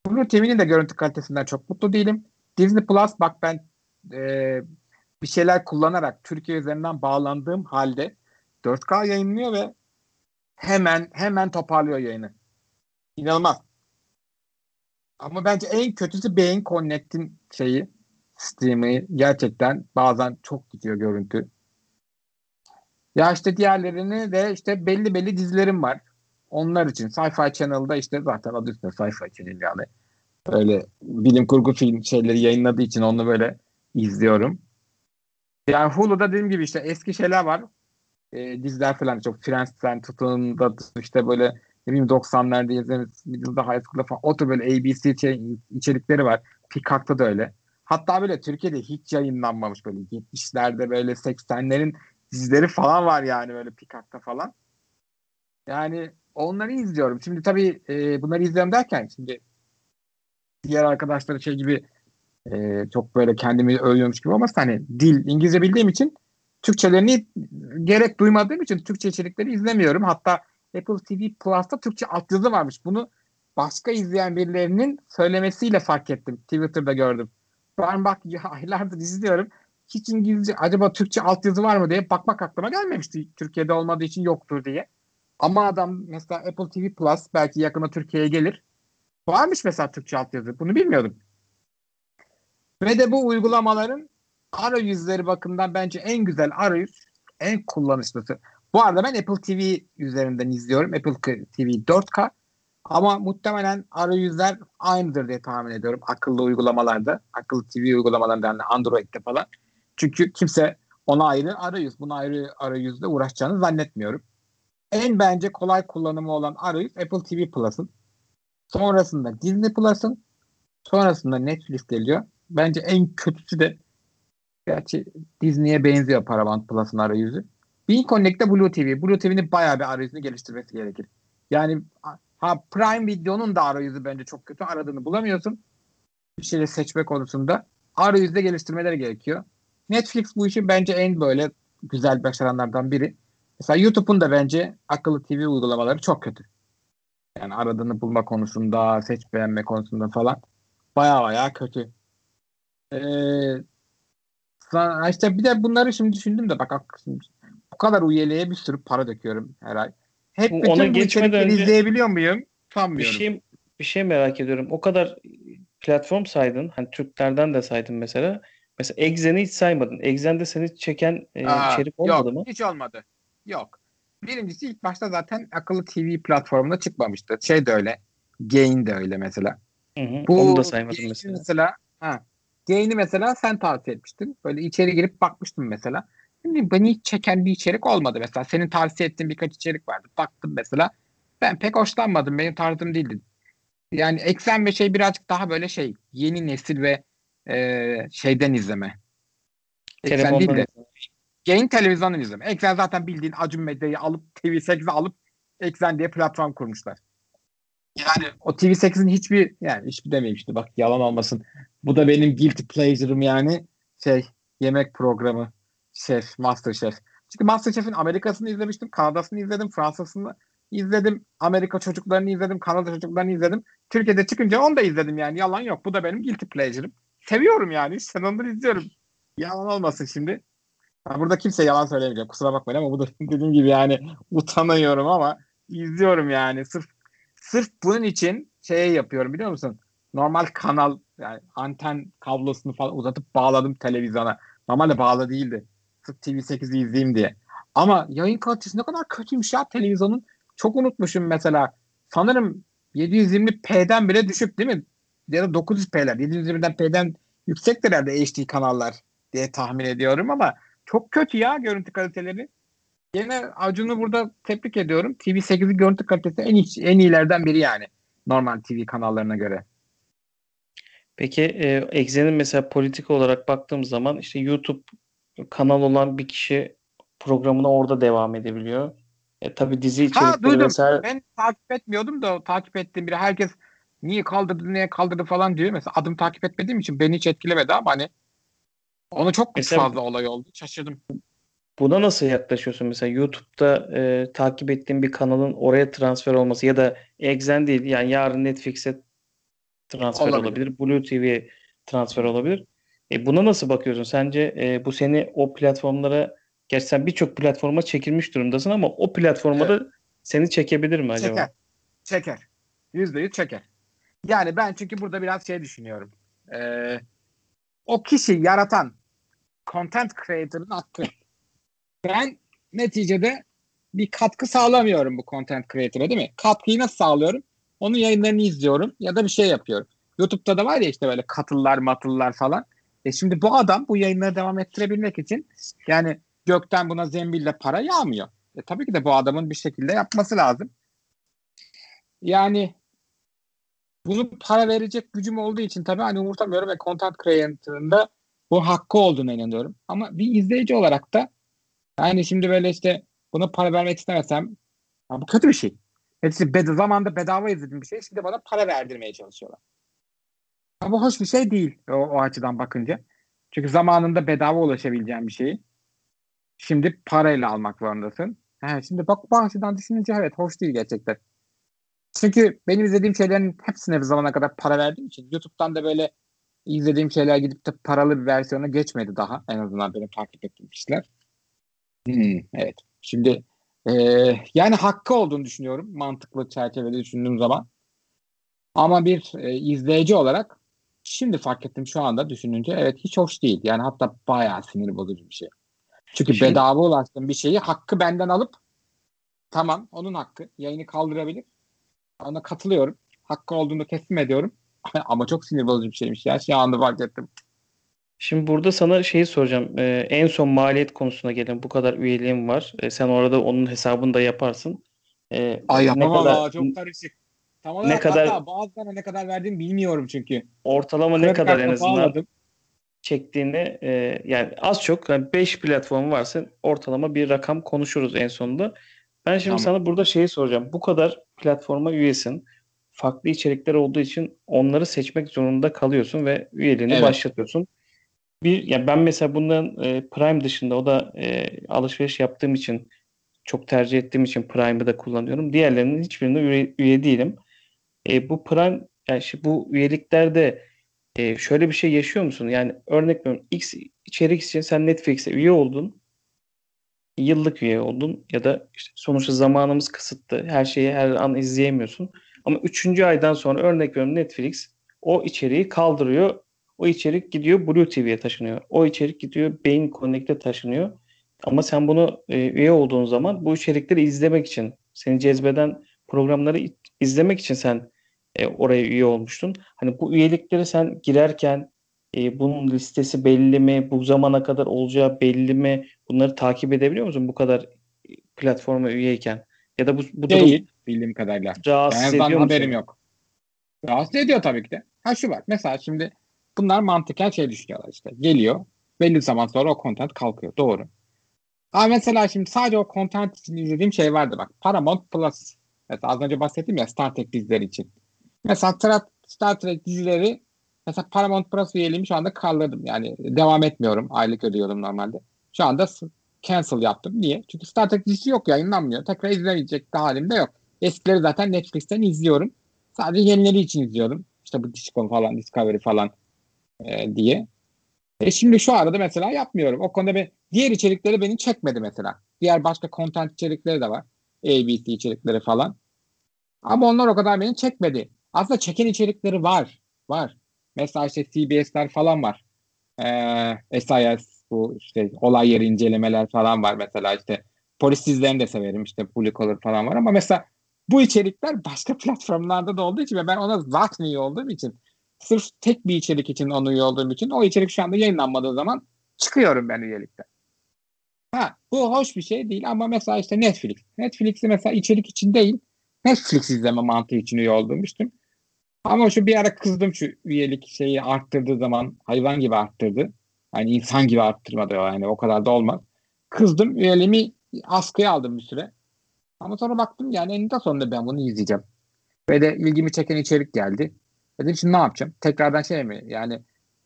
Blue TV'nin de görüntü kalitesinden çok mutlu değilim. Disney Plus bak ben e, bir şeyler kullanarak Türkiye üzerinden bağlandığım halde 4K yayınlıyor ve hemen hemen toparlıyor yayını. İnanılmaz. Ama bence en kötüsü Beyin Connect'in şeyi stream'i gerçekten bazen çok gidiyor görüntü. Ya işte diğerlerini de işte belli belli dizilerim var. Onlar için Sci-Fi Channel'da işte zaten adı üstünde Sci-Fi Channel yani. Öyle bilim kurgu film şeyleri yayınladığı için onu böyle izliyorum. Yani Hulu'da dediğim gibi işte eski şeyler var. E, diziler falan çok Friends'ten tutun da işte böyle ne bileyim 90'larda izlediğimiz Middle'da High School'da falan o tür böyle ABC şey, içerikleri var. Peacock'ta da öyle. Hatta böyle Türkiye'de hiç yayınlanmamış böyle 70'lerde böyle 80'lerin dizileri falan var yani böyle Peacock'ta falan. Yani onları izliyorum. Şimdi tabii e, bunları izliyorum derken şimdi diğer arkadaşları şey gibi e, çok böyle kendimi övüyormuş gibi ama hani dil İngilizce bildiğim için Türkçelerini gerek duymadığım için Türkçe içerikleri izlemiyorum. Hatta Apple TV Plus'ta Türkçe altyazı varmış. Bunu başka izleyen birilerinin söylemesiyle fark ettim. Twitter'da gördüm. Ben bak aylardır izliyorum. Hiç İngilizce acaba Türkçe altyazı var mı diye bakmak aklıma gelmemişti. Türkiye'de olmadığı için yoktur diye. Ama adam mesela Apple TV Plus belki yakında Türkiye'ye gelir. Varmış mesela Türkçe altyazı. Bunu bilmiyordum. Ve de bu uygulamaların arayüzleri bakımından bence en güzel arayüz, en kullanışlısı. Bu arada ben Apple TV üzerinden izliyorum. Apple TV 4K. Ama muhtemelen arayüzler aynıdır diye tahmin ediyorum akıllı uygulamalarda. Akıllı TV uygulamalarında yani Android'de falan. Çünkü kimse ona ayrı arayüz, buna ayrı arayüzle uğraşacağını zannetmiyorum. En bence kolay kullanımı olan arayüz Apple TV Plus'ın. Sonrasında Disney Plus'ın. Sonrasında Netflix geliyor. Bence en kötüsü de gerçi Disney'e benziyor Paramount Plus'ın arayüzü. Bean Connect'te Blue TV. Blue TV'nin bayağı bir arayüzünü geliştirmesi gerekir. Yani ha Prime Video'nun da arayüzü bence çok kötü. Aradığını bulamıyorsun. Bir şeyle seçme konusunda. Arayüzde geliştirmeleri gerekiyor. Netflix bu işi bence en böyle güzel başaranlardan biri. Mesela YouTube'un da bence akıllı TV uygulamaları çok kötü. Yani aradığını bulma konusunda, seç beğenme konusunda falan baya baya kötü. Ee, işte bir de bunları şimdi düşündüm de bak bu kadar üyeliğe bir sürü para döküyorum her ay. Hep bütün Ona bu içerikleri önce izleyebiliyor muyum? Sanmıyorum. Bir şey, bir şey merak ediyorum. O kadar platform saydın. Hani Türklerden de saydın mesela. Mesela Exen'i hiç saymadın. Exen'de seni çeken e, Aa, içerik olmadı yok, mı? Hiç olmadı. Yok. Birincisi ilk başta zaten akıllı TV platformunda çıkmamıştı. Şey de öyle. Gain de öyle mesela. Hı hı, Bu onu da saymadım mesela. Mesela ha, Gain'i mesela sen tavsiye etmiştin. Böyle içeri girip bakmıştım mesela. Şimdi beni hiç çeken bir içerik olmadı mesela. Senin tavsiye ettiğin birkaç içerik vardı. Baktım mesela. Ben pek hoşlanmadım. Benim tarzım değildi. Yani eksen ve şey birazcık daha böyle şey yeni nesil ve e, şeyden izleme. Eksen değil de Gain televizyondan izleme. Eksen zaten bildiğin Acun Medya'yı alıp TV8'e alıp Eksen diye platform kurmuşlar. Yani o TV8'in hiçbir yani hiçbir demeyeyim işte bak yalan olmasın. Bu da benim guilty pleasure'ım yani şey yemek programı şef, master şef. Çünkü master şef'in Amerika'sını izlemiştim, Kanada'sını izledim, Fransa'sını izledim, Amerika çocuklarını izledim, Kanada çocuklarını izledim. Türkiye'de çıkınca onu da izledim yani yalan yok. Bu da benim guilty pleasure'ım. Seviyorum yani. Sen onları izliyorum. Yalan olmasın şimdi. Ben burada kimse yalan söylemeyeceğim. Kusura bakmayın ama bu da dediğim gibi yani utanıyorum ama izliyorum yani. Sırf sırf bunun için şey yapıyorum biliyor musun? Normal kanal yani anten kablosunu falan uzatıp bağladım televizyona. Normalde bağlı değildi. Sırf TV8'i izleyeyim diye. Ama yayın kalitesi ne kadar kötüymüş ya televizyonun. Çok unutmuşum mesela. Sanırım 720p'den bile düşük değil mi? Ya da 900p'ler. 720'den p'den yüksektir herhalde HD kanallar diye tahmin ediyorum ama çok kötü ya görüntü kaliteleri. Yine Acun'u burada tebrik ediyorum. TV8'in görüntü kalitesi en iyi, en iyilerden biri yani. Normal TV kanallarına göre. Peki e, Exe'nin mesela politik olarak baktığım zaman işte YouTube kanal olan bir kişi programına orada devam edebiliyor. E, tabii dizi içerikleri ha, vesaire. Ben takip etmiyordum da takip ettiğim biri herkes niye kaldırdı niye kaldırdı falan diyor. Mesela adım takip etmediğim için beni hiç etkilemedi ama hani onu çok mesela, fazla olay oldu. Şaşırdım. Buna nasıl yaklaşıyorsun? Mesela YouTube'da e, takip ettiğin bir kanalın oraya transfer olması ya da Exen değil yani yarın Netflix'e transfer olabilir. olabilir. Blue TV'ye transfer olabilir. E, buna nasıl bakıyorsun? Sence e, bu seni o platformlara gerçi sen birçok platforma çekilmiş durumdasın ama o platforma evet. da seni çekebilir mi acaba? Çeker. Çeker. Yüzde yüz çeker. Yani ben çünkü burada biraz şey düşünüyorum. Ee, o kişi yaratan content creator'ın hakkı. Ben neticede bir katkı sağlamıyorum bu content creator'a değil mi? Katkıyı nasıl sağlıyorum? Onun yayınlarını izliyorum ya da bir şey yapıyorum. YouTube'da da var ya işte böyle katıllar matıllar falan. E şimdi bu adam bu yayınları devam ettirebilmek için yani gökten buna zembille para yağmıyor. E tabii ki de bu adamın bir şekilde yapması lazım. Yani bunu para verecek gücüm olduğu için tabii hani umurtamıyorum ve content creator'ında bu hakkı olduğuna inanıyorum. Ama bir izleyici olarak da yani şimdi böyle işte buna para vermek istemesem ya bu kötü bir şey. Hepsi bed zamanda bedava izlediğim bir şey. Şimdi bana para verdirmeye çalışıyorlar. Ama hoş bir şey değil o, o açıdan bakınca. Çünkü zamanında bedava ulaşabileceğin bir şeyi şimdi parayla almak zorundasın. He, şimdi bak bu açıdan düşününce evet hoş değil gerçekten. Çünkü benim izlediğim şeylerin hepsine bir zamana kadar para verdiğim için YouTube'dan da böyle izlediğim şeyler gidip de paralı bir versiyona geçmedi daha. En azından benim takip ettiğim kişiler. Hmm, evet. Şimdi e, yani hakkı olduğunu düşünüyorum mantıklı çerçevede düşündüğüm zaman. Ama bir e, izleyici olarak şimdi fark ettim şu anda düşününce evet hiç hoş değil. Yani hatta bayağı sinir bozucu bir şey. Çünkü şimdi, bedava ulaştığım bir şeyi hakkı benden alıp tamam onun hakkı yayını kaldırabilir. Ona katılıyorum. Hakkı olduğunu teslim ediyorum. Ama çok sinir bozucu bir şeymiş ya. Şu anda fark ettim. Şimdi burada sana şeyi soracağım. Ee, en son maliyet konusuna gelin. Bu kadar üyeliğim var. Ee, sen orada onun hesabını da yaparsın. Ee, Ay yapamam kadar, çok karışık. Tam olarak ne kadar, hatta bazılarına ne kadar verdiğimi bilmiyorum çünkü. Ortalama ne kadar en azından bağladım. çektiğini e, yani az çok 5 yani platform varsa ortalama bir rakam konuşuruz en sonunda. Ben şimdi tamam. sana burada şeyi soracağım. Bu kadar platforma üyesin. Farklı içerikler olduğu için onları seçmek zorunda kalıyorsun ve üyeliğini evet. başlatıyorsun. Bir ya ben mesela bundan e, Prime dışında o da e, alışveriş yaptığım için çok tercih ettiğim için Prime'ı da kullanıyorum. Diğerlerinin hiçbirinde üye, üye değilim. E, bu Prime yani işte bu üyeliklerde e, şöyle bir şey yaşıyor musun? Yani örnek veriyorum X içerik için sen Netflix'e üye oldun yıllık üye oldun ya da işte sonuçta zamanımız kısıtlı. Her şeyi her an izleyemiyorsun. Ama üçüncü aydan sonra örnek veriyorum Netflix o içeriği kaldırıyor. O içerik gidiyor Blue TV'ye taşınıyor. O içerik gidiyor Beyin Connect'e taşınıyor. Ama sen bunu e, üye olduğun zaman bu içerikleri izlemek için, seni cezbeden programları izlemek için sen e, oraya üye olmuştun. Hani bu üyelikleri sen girerken e, bunun listesi belli mi? Bu zamana kadar olacağı belli mi? Bunları takip edebiliyor musun bu kadar platforma üyeyken? Ya da bu, bu Değil durum bildiğim kadarıyla. Rahatsız yani ediyor haberim musun? yok. Rahatsız ediyor tabii ki de. Ha şu var. Mesela şimdi bunlar mantıken şey düşünüyorlar işte. Geliyor. Belli zaman sonra o content kalkıyor. Doğru. Ama mesela şimdi sadece o content için izlediğim şey vardı bak. Paramount Plus. Mesela az önce bahsettim ya Star Trek dizileri için. Mesela Star Trek dizileri Mesela Paramount Plus üyeliğimi şu anda kaldırdım. Yani devam etmiyorum. Aylık ödüyordum normalde. Şu anda cancel yaptım. Niye? Çünkü Star Trek dizisi yok yayınlanmıyor. Tekrar izlemeyecek de halim de yok. Eskileri zaten Netflix'ten izliyorum. Sadece yenileri için izliyorum. İşte bu Discovery falan, Discovery falan e, diye. E şimdi şu arada mesela yapmıyorum. O konuda ben, diğer içerikleri beni çekmedi mesela. Diğer başka content içerikleri de var. ABC içerikleri falan. Ama onlar o kadar beni çekmedi. Aslında çeken içerikleri var. Var. Mesela işte CBS'ler falan var. Ee, SIS bu işte olay yeri incelemeler falan var mesela işte polis dizilerini de severim işte Blue Collar falan var ama mesela bu içerikler başka platformlarda da olduğu için ve ben ona zaten iyi olduğum için sırf tek bir içerik için onu üye olduğum için o içerik şu anda yayınlanmadığı zaman çıkıyorum ben üyelikten. Ha bu hoş bir şey değil ama mesela işte Netflix. Netflix'i mesela içerik için değil Netflix izleme mantığı için üye olduğumuştum. Ama şu bir ara kızdım şu üyelik şeyi arttırdığı zaman hayvan gibi arttırdı. Yani insan gibi arttırmadı yani o kadar da olmaz. Kızdım üyeliğimi askıya aldım bir süre. Ama sonra baktım yani eninde sonunda ben bunu izleyeceğim. Ve de ilgimi çeken içerik geldi. Dedim şimdi ne yapacağım? Tekrardan şey mi? Yani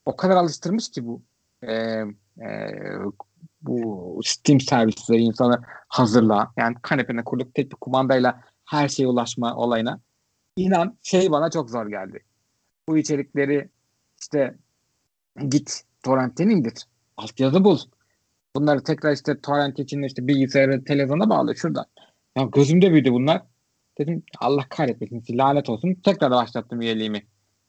o kadar alıştırmış ki bu e, e, bu Steam servisleri insanı hazırla. Yani kanepene kurup tek bir kumandayla her şeye ulaşma olayına. İnan şey bana çok zor geldi. Bu içerikleri işte git torrentten indir. Altyazı bul. Bunları tekrar işte torrent için işte bilgisayarı televizyona bağlı şuradan. Ya gözümde büyüdü bunlar. Dedim Allah kahretmesin lanet olsun. Tekrar başlattım üyeliğimi.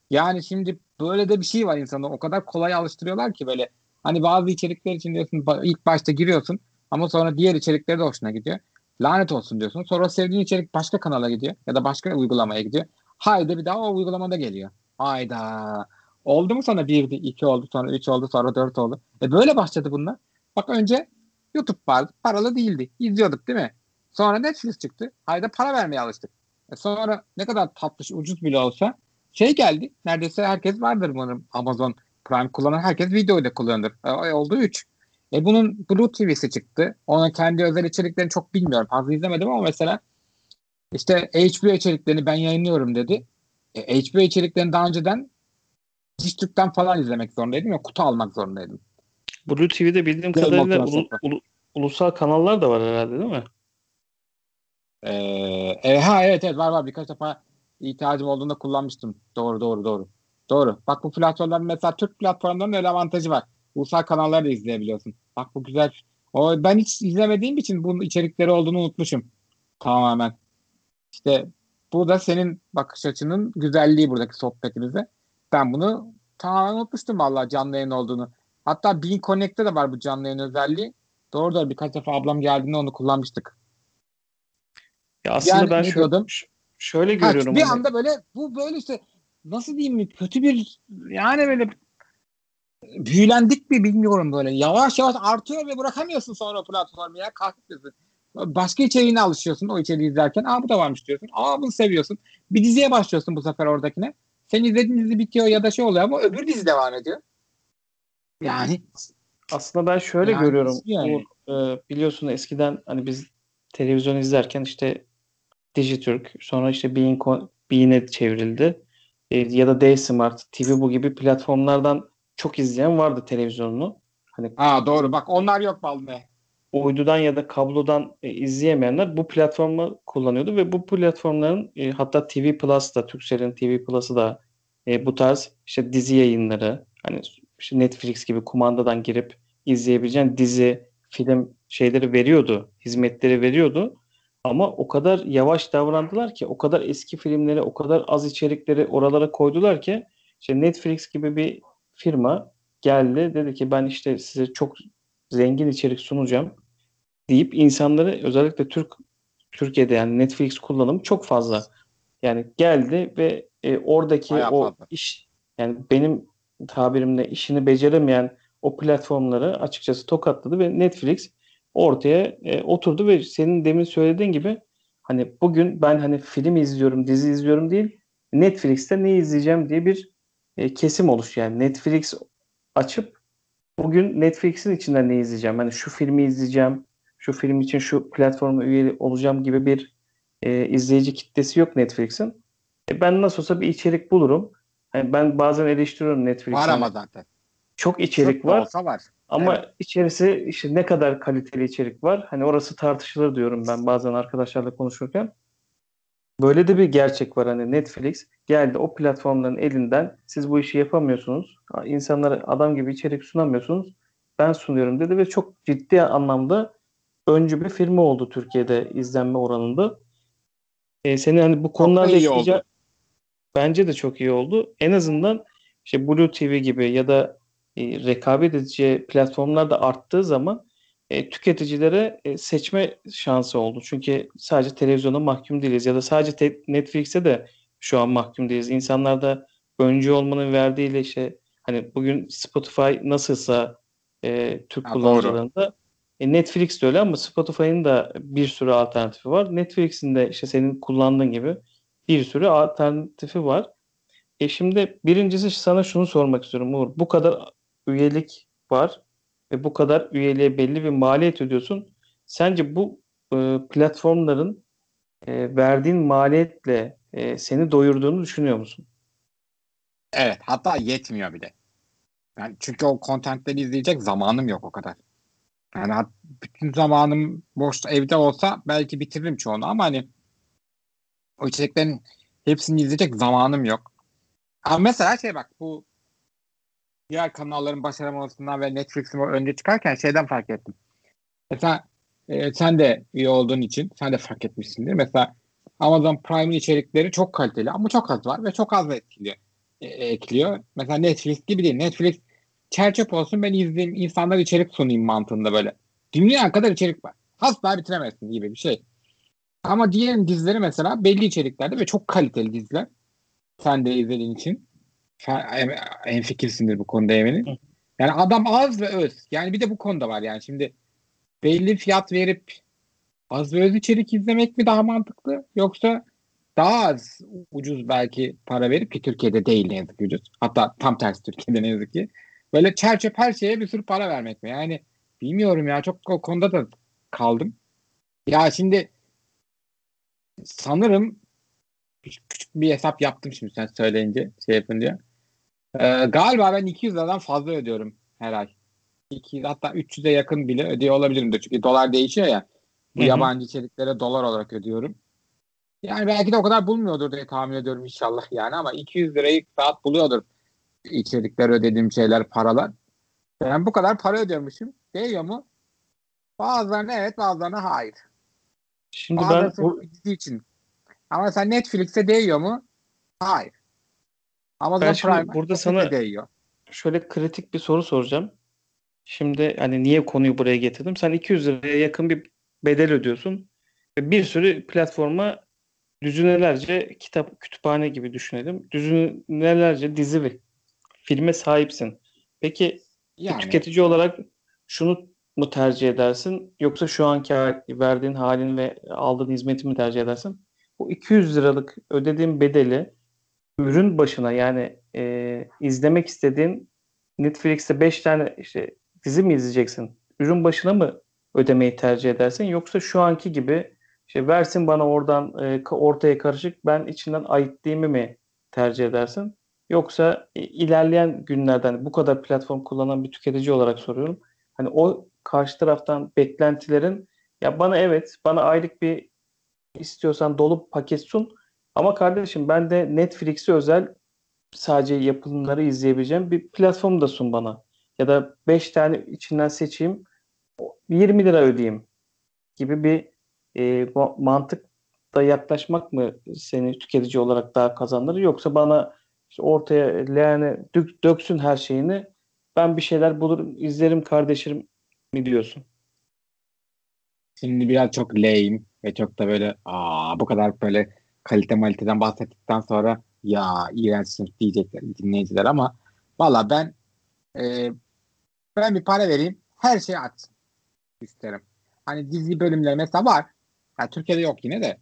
Yani şimdi böyle de bir şey var insanda. O kadar kolay alıştırıyorlar ki böyle. Hani bazı içerikler için diyorsun ilk başta giriyorsun ama sonra diğer içerikleri de hoşuna gidiyor. Lanet olsun diyorsun. Sonra sevdiğin içerik başka kanala gidiyor ya da başka uygulamaya gidiyor. Haydi bir daha o uygulamada geliyor. Hayda. Oldu mu sana bir, iki oldu, sonra üç oldu, sonra dört oldu. E böyle başladı bunlar. Bak önce YouTube vardı. Paralı değildi. İzliyorduk değil mi? Sonra Netflix çıktı. Hayda para vermeye alıştık. E sonra ne kadar tatlış, ucuz bile olsa şey geldi. Neredeyse herkes vardır bunun Amazon Prime kullanan herkes video ile kullanır. E, oldu 3. E bunun Blue TV'si çıktı. Onun kendi özel içeriklerini çok bilmiyorum. Fazla izlemedim ama mesela işte HBO içeriklerini ben yayınlıyorum dedi. E, HBO içeriklerini daha önceden Dijitürk'ten falan izlemek zorundaydım ya kutu almak zorundaydım. Blue TV'de bildiğim Game kadarıyla ulu, ulu, ulusal kanallar da var herhalde değil mi? Ee, e, ha evet evet var var birkaç defa ihtiyacım olduğunda kullanmıştım. Doğru doğru doğru. Doğru. Bak bu platformların mesela Türk platformlarının öyle avantajı var. Ulusal kanalları da izleyebiliyorsun. Bak bu güzel. O, ben hiç izlemediğim için bunun içerikleri olduğunu unutmuşum. Tamamen. İşte bu da senin bakış açının güzelliği buradaki sohbetimize. Ben bunu tamamen unutmuştum vallahi canlı yayın olduğunu. Hatta Bean Connect'te de var bu canlı yayın özelliği. Doğru da birkaç defa ablam geldiğinde onu kullanmıştık. Ya aslında yani, ben şöyle, şöyle görüyorum. Ha, bir anda böyle bu böyle işte nasıl diyeyim mi kötü bir yani böyle büyülendik mi bilmiyorum böyle. Yavaş yavaş artıyor ve bırakamıyorsun sonra platformu ya kahretmesin. Başka içeriğine alışıyorsun o içeriği izlerken. Aa bu da varmış diyorsun. Aa bunu seviyorsun. Bir diziye başlıyorsun bu sefer oradakine. Sen izlediğin dizi bitiyor ya da şey oluyor ama öbür dizi devam ediyor. Yani aslında ben şöyle yani, görüyorum. Yani. Bu, e, biliyorsun eskiden hani biz televizyon izlerken işte Dijitürk sonra işte Bein, Bein'e çevrildi. E, ya da D-Smart, TV bu gibi platformlardan çok izleyen vardı televizyonunu. Hani Aa doğru bak onlar yok vallahi. Uydudan ya da kablodan e, izleyemeyenler bu platformu kullanıyordu ve bu platformların e, hatta TV Plus da Turkcell'in TV Plus'ı da e, bu tarz işte dizi yayınları hani işte Netflix gibi kumandadan girip izleyebileceğin dizi, film şeyleri veriyordu, hizmetleri veriyordu. Ama o kadar yavaş davrandılar ki, o kadar eski filmleri, o kadar az içerikleri oralara koydular ki işte Netflix gibi bir firma geldi dedi ki ben işte size çok zengin içerik sunacağım deyip insanları özellikle Türk Türkiye'de yani Netflix kullanımı çok fazla. Yani geldi ve e, oradaki Bayağı o fazla. iş yani benim tabirimle işini beceremeyen o platformları açıkçası tokatladı ve Netflix ortaya e, oturdu ve senin demin söylediğin gibi hani bugün ben hani film izliyorum, dizi izliyorum değil Netflix'te ne izleyeceğim diye bir e, kesim oluş yani Netflix açıp bugün Netflix'in içinden ne izleyeceğim? Hani şu filmi izleyeceğim, şu film için şu platforma üye olacağım gibi bir e, izleyici kitlesi yok Netflix'in. E, ben nasıl olsa bir içerik bulurum. Yani ben bazen eleştiriyorum Netflix'e. Var ama zaten. Çok içerik çok var. Olsa var. Ama evet. içerisi işte ne kadar kaliteli içerik var. Hani orası tartışılır diyorum ben bazen arkadaşlarla konuşurken. böyle de bir gerçek var hani Netflix geldi o platformların elinden siz bu işi yapamıyorsunuz. İnsanlara adam gibi içerik sunamıyorsunuz. Ben sunuyorum dedi ve çok ciddi anlamda öncü bir firma oldu Türkiye'de izlenme oranında. E, senin hani bu konularda ekleyeceğin bence de çok iyi oldu. En azından işte Blue TV gibi ya da e, rekabet edici platformlar da arttığı zaman e, tüketicilere e, seçme şansı oldu. Çünkü sadece televizyona mahkum değiliz ya da sadece Netflix'e de şu an mahkum değiliz. İnsanlar da öncü olmanın verdiğiyle işte hani bugün Spotify nasılsa e, Türk ha, kullanıcılarında e, Netflix de öyle ama Spotify'ın da bir sürü alternatifi var. Netflix'in de işte senin kullandığın gibi bir sürü alternatifi var. E şimdi birincisi sana şunu sormak istiyorum Uğur. Bu kadar üyelik var ve bu kadar üyeliğe belli bir maliyet ödüyorsun. Sence bu e, platformların e, verdiğin maliyetle e, seni doyurduğunu düşünüyor musun? Evet hatta yetmiyor bile. Yani çünkü o kontentleri izleyecek zamanım yok o kadar. Yani bütün zamanım boş evde olsa belki bitiririm çoğunu ama hani o içeriklerin hepsini izleyecek zamanım yok. Ama mesela şey bak bu diğer kanalların başaramamasından ve Netflix'in önce çıkarken şeyden fark ettim. Mesela e, sen de üye olduğun için sen de fark etmişsindir. Mesela Amazon Prime'in içerikleri çok kaliteli ama çok az var ve çok az etkiliyor. E, ekliyor. Mesela Netflix gibi değil. Netflix çerçöp olsun ben izleyeyim insanlar içerik sunayım mantığında böyle. Dünya kadar içerik var. Asla bitiremezsin gibi bir şey. Ama diğer dizileri mesela belli içeriklerde ve çok kaliteli diziler. Sen de izlediğin için. En fikirsindir bu konuda eminim. Yani adam az ve öz. Yani bir de bu konuda var yani şimdi belli fiyat verip az ve öz içerik izlemek mi daha mantıklı yoksa daha az ucuz belki para verip ki Türkiye'de değil ne yazık ki ucuz. Hatta tam tersi Türkiye'de ne yazık ki. Böyle çerçep her şeye bir sürü para vermek mi? Yani bilmiyorum ya çok o konuda da kaldım. Ya şimdi sanırım küçük bir hesap yaptım şimdi sen söyleyince şey yapınca. Ee, galiba ben 200 liradan fazla ödüyorum her ay. 200 hatta 300'e yakın bile ödüyor olabilirim de çünkü dolar değişiyor ya. Bu Hı-hı. yabancı içeriklere dolar olarak ödüyorum. Yani belki de o kadar bulmuyordur diye tahmin ediyorum inşallah yani ama 200 lirayı saat buluyordur içerikler ödediğim şeyler paralar. Ben bu kadar para ödüyormuşum. Değiyor mu? Bazılarına evet bazılarına hayır. Şimdi Bazıları ben bu... için. Ama sen Netflix'e değiyor mu? Hayır. Amazon ben Prime burada sana değiyor. şöyle kritik bir soru soracağım. Şimdi hani niye konuyu buraya getirdim? Sen 200 liraya yakın bir bedel ödüyorsun. Ve bir sürü platforma düzinelerce kitap kütüphane gibi düşünelim. Düzinelerce dizi ve filme sahipsin. Peki yani. tüketici olarak şunu mu tercih edersin yoksa şu anki verdiğin halin ve aldığın hizmeti mi tercih edersin? Bu 200 liralık ödediğin bedeli ürün başına yani e, izlemek istediğin Netflix'te 5 tane işte dizi mi izleyeceksin? Ürün başına mı ödemeyi tercih edersin yoksa şu anki gibi işte versin bana oradan e, ortaya karışık ben içinden ayıtlayayım mi tercih edersin? Yoksa ilerleyen günlerden bu kadar platform kullanan bir tüketici olarak soruyorum. Hani o karşı taraftan beklentilerin ya bana evet bana aylık bir istiyorsan dolu paket sun ama kardeşim ben de Netflix'e özel sadece yapımları izleyebileceğim bir platform da sun bana. Ya da 5 tane içinden seçeyim 20 lira ödeyeyim gibi bir e, mantıkta yaklaşmak mı seni tüketici olarak daha kazandırır yoksa bana işte ortaya leğene dök, döksün her şeyini ben bir şeyler bulurum izlerim kardeşim mi diyorsun? Şimdi biraz çok lame ve çok da böyle aa bu kadar böyle kalite maliteden bahsettikten sonra ya iğrençsin diyecekler dinleyiciler ama valla ben e, ben bir para vereyim her şeyi açsın isterim. Hani dizi bölümleri mesela var. Yani Türkiye'de yok yine de.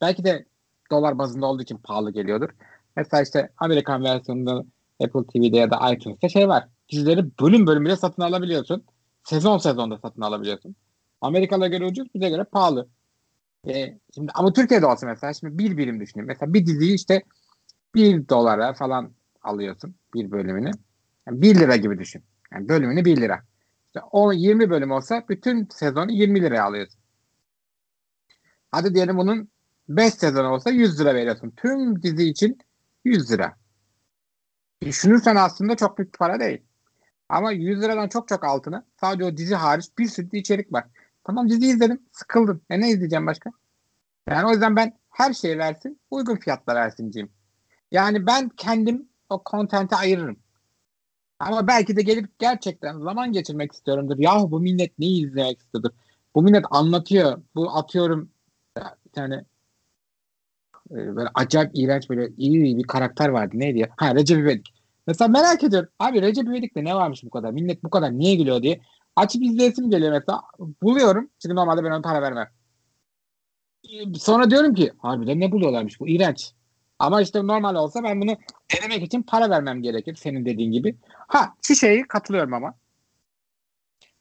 Belki de dolar bazında olduğu için pahalı geliyordur. Mesela işte Amerikan versiyonunda Apple TV'de ya da iTunes'ta şey var. Dizileri bölüm bölüm bile satın alabiliyorsun. Sezon sezonda satın alabiliyorsun. Amerikalılara göre ucuz, bize göre pahalı. Ee, şimdi ama Türkiye'de olsa mesela şimdi bir birim düşünün. Mesela bir diziyi işte bir dolara falan alıyorsun bir bölümünü. Yani bir lira gibi düşün. Yani bölümünü bir lira. İşte o 20 bölüm olsa bütün sezonu 20 liraya alıyorsun. Hadi diyelim bunun 5 sezon olsa 100 lira veriyorsun. Tüm dizi için 100 lira. Düşünürsen aslında çok büyük para değil. Ama 100 liradan çok çok altına sadece o dizi hariç bir sürü içerik var. Tamam dizi izledim. Sıkıldım. E ne izleyeceğim başka? Yani o yüzden ben her şeyi versin. Uygun fiyatla versinciyim. Yani ben kendim o kontenti ayırırım. Ama belki de gelip gerçekten zaman geçirmek istiyorumdur. Yahu bu millet ne izlemek istiyordur? Bu millet anlatıyor. Bu atıyorum bir tane e, böyle acayip iğrenç böyle iyi bir karakter vardı. Neydi ya? Ha Recep İvedik. Mesela merak ediyorum. Abi Recep İvedik'te ne varmış bu kadar? Millet bu kadar niye gülüyor diye. Açıp izleyesim geliyor mesela. Buluyorum. Çünkü normalde ben ona para vermem. Sonra diyorum ki harbiden ne buluyorlarmış bu iğrenç. Ama işte normal olsa ben bunu denemek için para vermem gerekir senin dediğin gibi. Ha şu şeyi katılıyorum ama.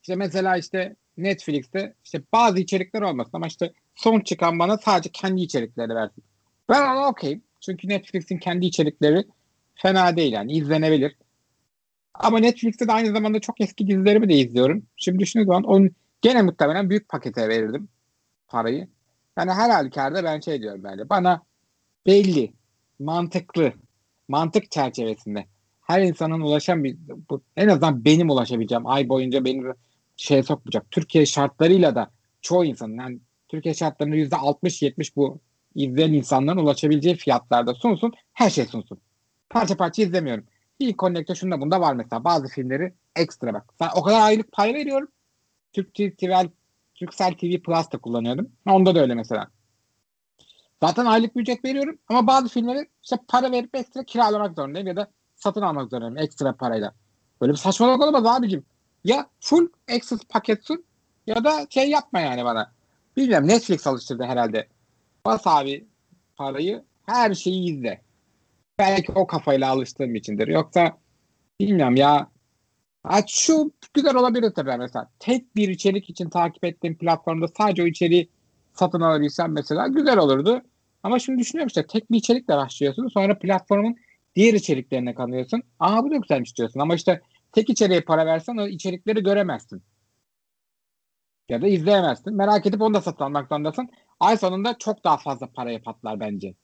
İşte mesela işte Netflix'te işte bazı içerikler olmasın ama işte son çıkan bana sadece kendi içerikleri versin. Ben ona okeyim. Çünkü Netflix'in kendi içerikleri fena değil yani izlenebilir. Ama Netflix'te de aynı zamanda çok eski dizilerimi de izliyorum. Şimdi düşündüğüm zaman onun gene muhtemelen büyük pakete verirdim parayı. Yani her halükarda ben şey diyorum böyle. Bana belli, mantıklı, mantık çerçevesinde her insanın ulaşan bir bu, en azından benim ulaşabileceğim ay boyunca beni şeye sokmayacak. Türkiye şartlarıyla da çoğu insanın yani Türkiye şartlarında yüzde 60-70 bu izleyen insanların ulaşabileceği fiyatlarda sunsun. Her şey sunsun. Parça parça izlemiyorum. Bir Connect'te şunda bunda var mesela. Bazı filmleri ekstra bak. Ben o kadar aylık pay veriyorum. Türk TV, Türksel TV Plus da kullanıyordum. Onda da öyle mesela. Zaten aylık bir ücret veriyorum ama bazı filmleri işte para verip ekstra kiralamak zorundayım ya da satın almak zorundayım ekstra parayla. Böyle bir saçmalık olamaz abicim. Ya full access paket sun ya da şey yapma yani bana. Bilmiyorum Netflix alıştırdı herhalde. Bas abi parayı her şeyi izle. Belki o kafayla alıştığım içindir. Yoksa bilmiyorum ya. Ha, şu güzel olabilir tabii mesela. Tek bir içerik için takip ettiğim platformda sadece o içeriği satın alabilsem mesela güzel olurdu. Ama şimdi düşünüyorum işte tek bir içerikle başlıyorsun. Sonra platformun diğer içeriklerine kanıyorsun. Aa bu da güzelmiş diyorsun. Ama işte tek içeriğe para versen o içerikleri göremezsin. Ya da izleyemezsin. Merak edip onu da satın almak zorundasın. Ay sonunda çok daha fazla paraya patlar bence.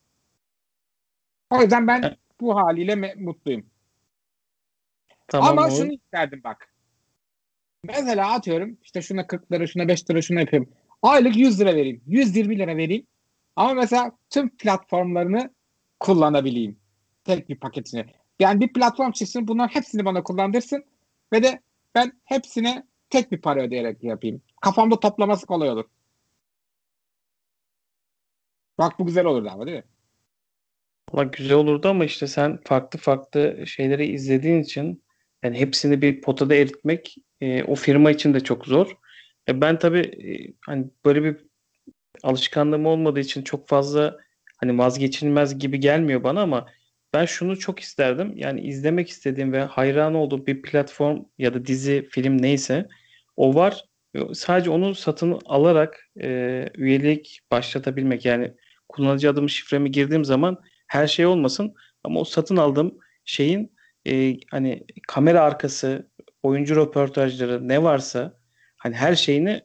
O yüzden ben bu haliyle mutluyum. Tamam, Ama o. şunu isterdim bak. Mesela atıyorum işte şuna 40 lira şuna 5 lira şuna yapayım. Aylık 100 lira vereyim. 120 lira vereyim. Ama mesela tüm platformlarını kullanabileyim. Tek bir paketini. Yani bir platform çıksın bunların hepsini bana kullandırsın ve de ben hepsine tek bir para ödeyerek yapayım. Kafamda toplaması kolay olur. Bak bu güzel olurdu ama değil mi? Valla güzel olurdu ama işte sen farklı farklı şeyleri izlediğin için yani hepsini bir potada eritmek e, o firma için de çok zor. E, ben tabii e, hani böyle bir alışkanlığım olmadığı için çok fazla hani vazgeçilmez gibi gelmiyor bana ama ben şunu çok isterdim. Yani izlemek istediğim ve hayran olduğum bir platform ya da dizi, film neyse o var. Sadece onu satın alarak e, üyelik başlatabilmek. Yani kullanıcı adımı şifremi girdiğim zaman her şey olmasın ama o satın aldığım şeyin e, hani kamera arkası, oyuncu röportajları ne varsa hani her şeyini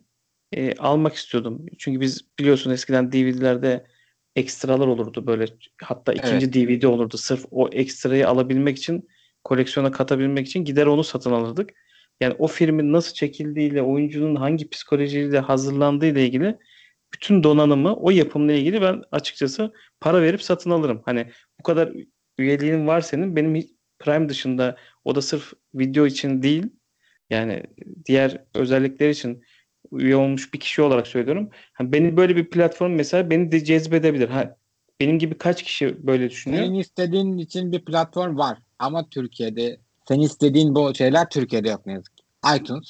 e, almak istiyordum. Çünkü biz biliyorsun eskiden DVD'lerde ekstralar olurdu böyle hatta ikinci evet. DVD olurdu. Sırf o ekstrayı alabilmek için koleksiyona katabilmek için gider onu satın alırdık. Yani o filmin nasıl çekildiğiyle, oyuncunun hangi psikolojiyle hazırlandığı ile ilgili bütün donanımı o yapımla ilgili ben açıkçası para verip satın alırım. Hani bu kadar üyeliğin var senin. Benim Prime dışında o da sırf video için değil yani diğer özellikler için üye olmuş bir kişi olarak söylüyorum. Hani beni böyle bir platform mesela beni de cezbedebilir. Ha, benim gibi kaç kişi böyle düşünüyor? Senin istediğin için bir platform var ama Türkiye'de senin istediğin bu şeyler Türkiye'de yok ne yazık ki. iTunes.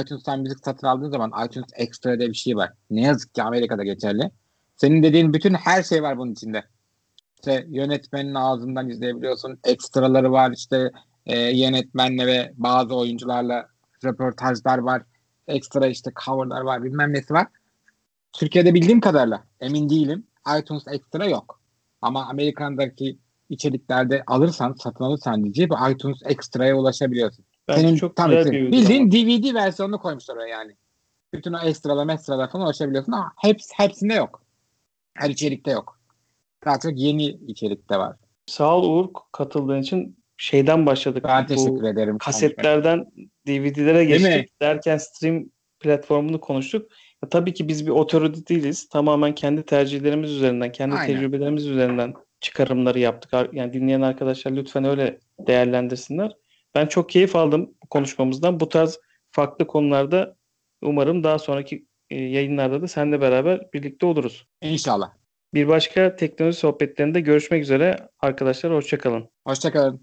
iTunes'tan müzik satın aldığın zaman iTunes Extra diye bir şey var. Ne yazık ki Amerika'da geçerli. Senin dediğin bütün her şey var bunun içinde. İşte yönetmenin ağzından izleyebiliyorsun. Ekstraları var işte e, yönetmenle ve bazı oyuncularla röportajlar var ekstra işte coverlar var bilmem nesi var. Türkiye'de bildiğim kadarıyla emin değilim. iTunes ekstra yok. Ama Amerikan'daki içeriklerde alırsan, satın alırsan diyeceği bu iTunes ekstraya ulaşabiliyorsun. Bence Senin çok tam güzel bir bildiğin DVD versiyonunu koymuşlar oraya yani. Bütün o ekstralar, ekstralar falan ulaşabiliyorsun ama hepsi, hepsinde yok. Her içerikte yok. Daha çok yeni içerikte var. Sağ ol Uğur katıldığın için. Şeyden başladık. Ben Bu teşekkür ederim. Kasetlerden DVD'lere geçtik. Derken stream platformunu konuştuk. Ya, tabii ki biz bir otorite değiliz. Tamamen kendi tercihlerimiz üzerinden, kendi Aynen. tecrübelerimiz üzerinden çıkarımları yaptık. Yani dinleyen arkadaşlar lütfen öyle değerlendirsinler. Ben çok keyif aldım konuşmamızdan. Bu tarz farklı konularda umarım daha sonraki e, yayınlarda da seninle beraber birlikte oluruz. İnşallah. Bir başka teknoloji sohbetlerinde görüşmek üzere arkadaşlar. Hoşçakalın. Hoşçakalın.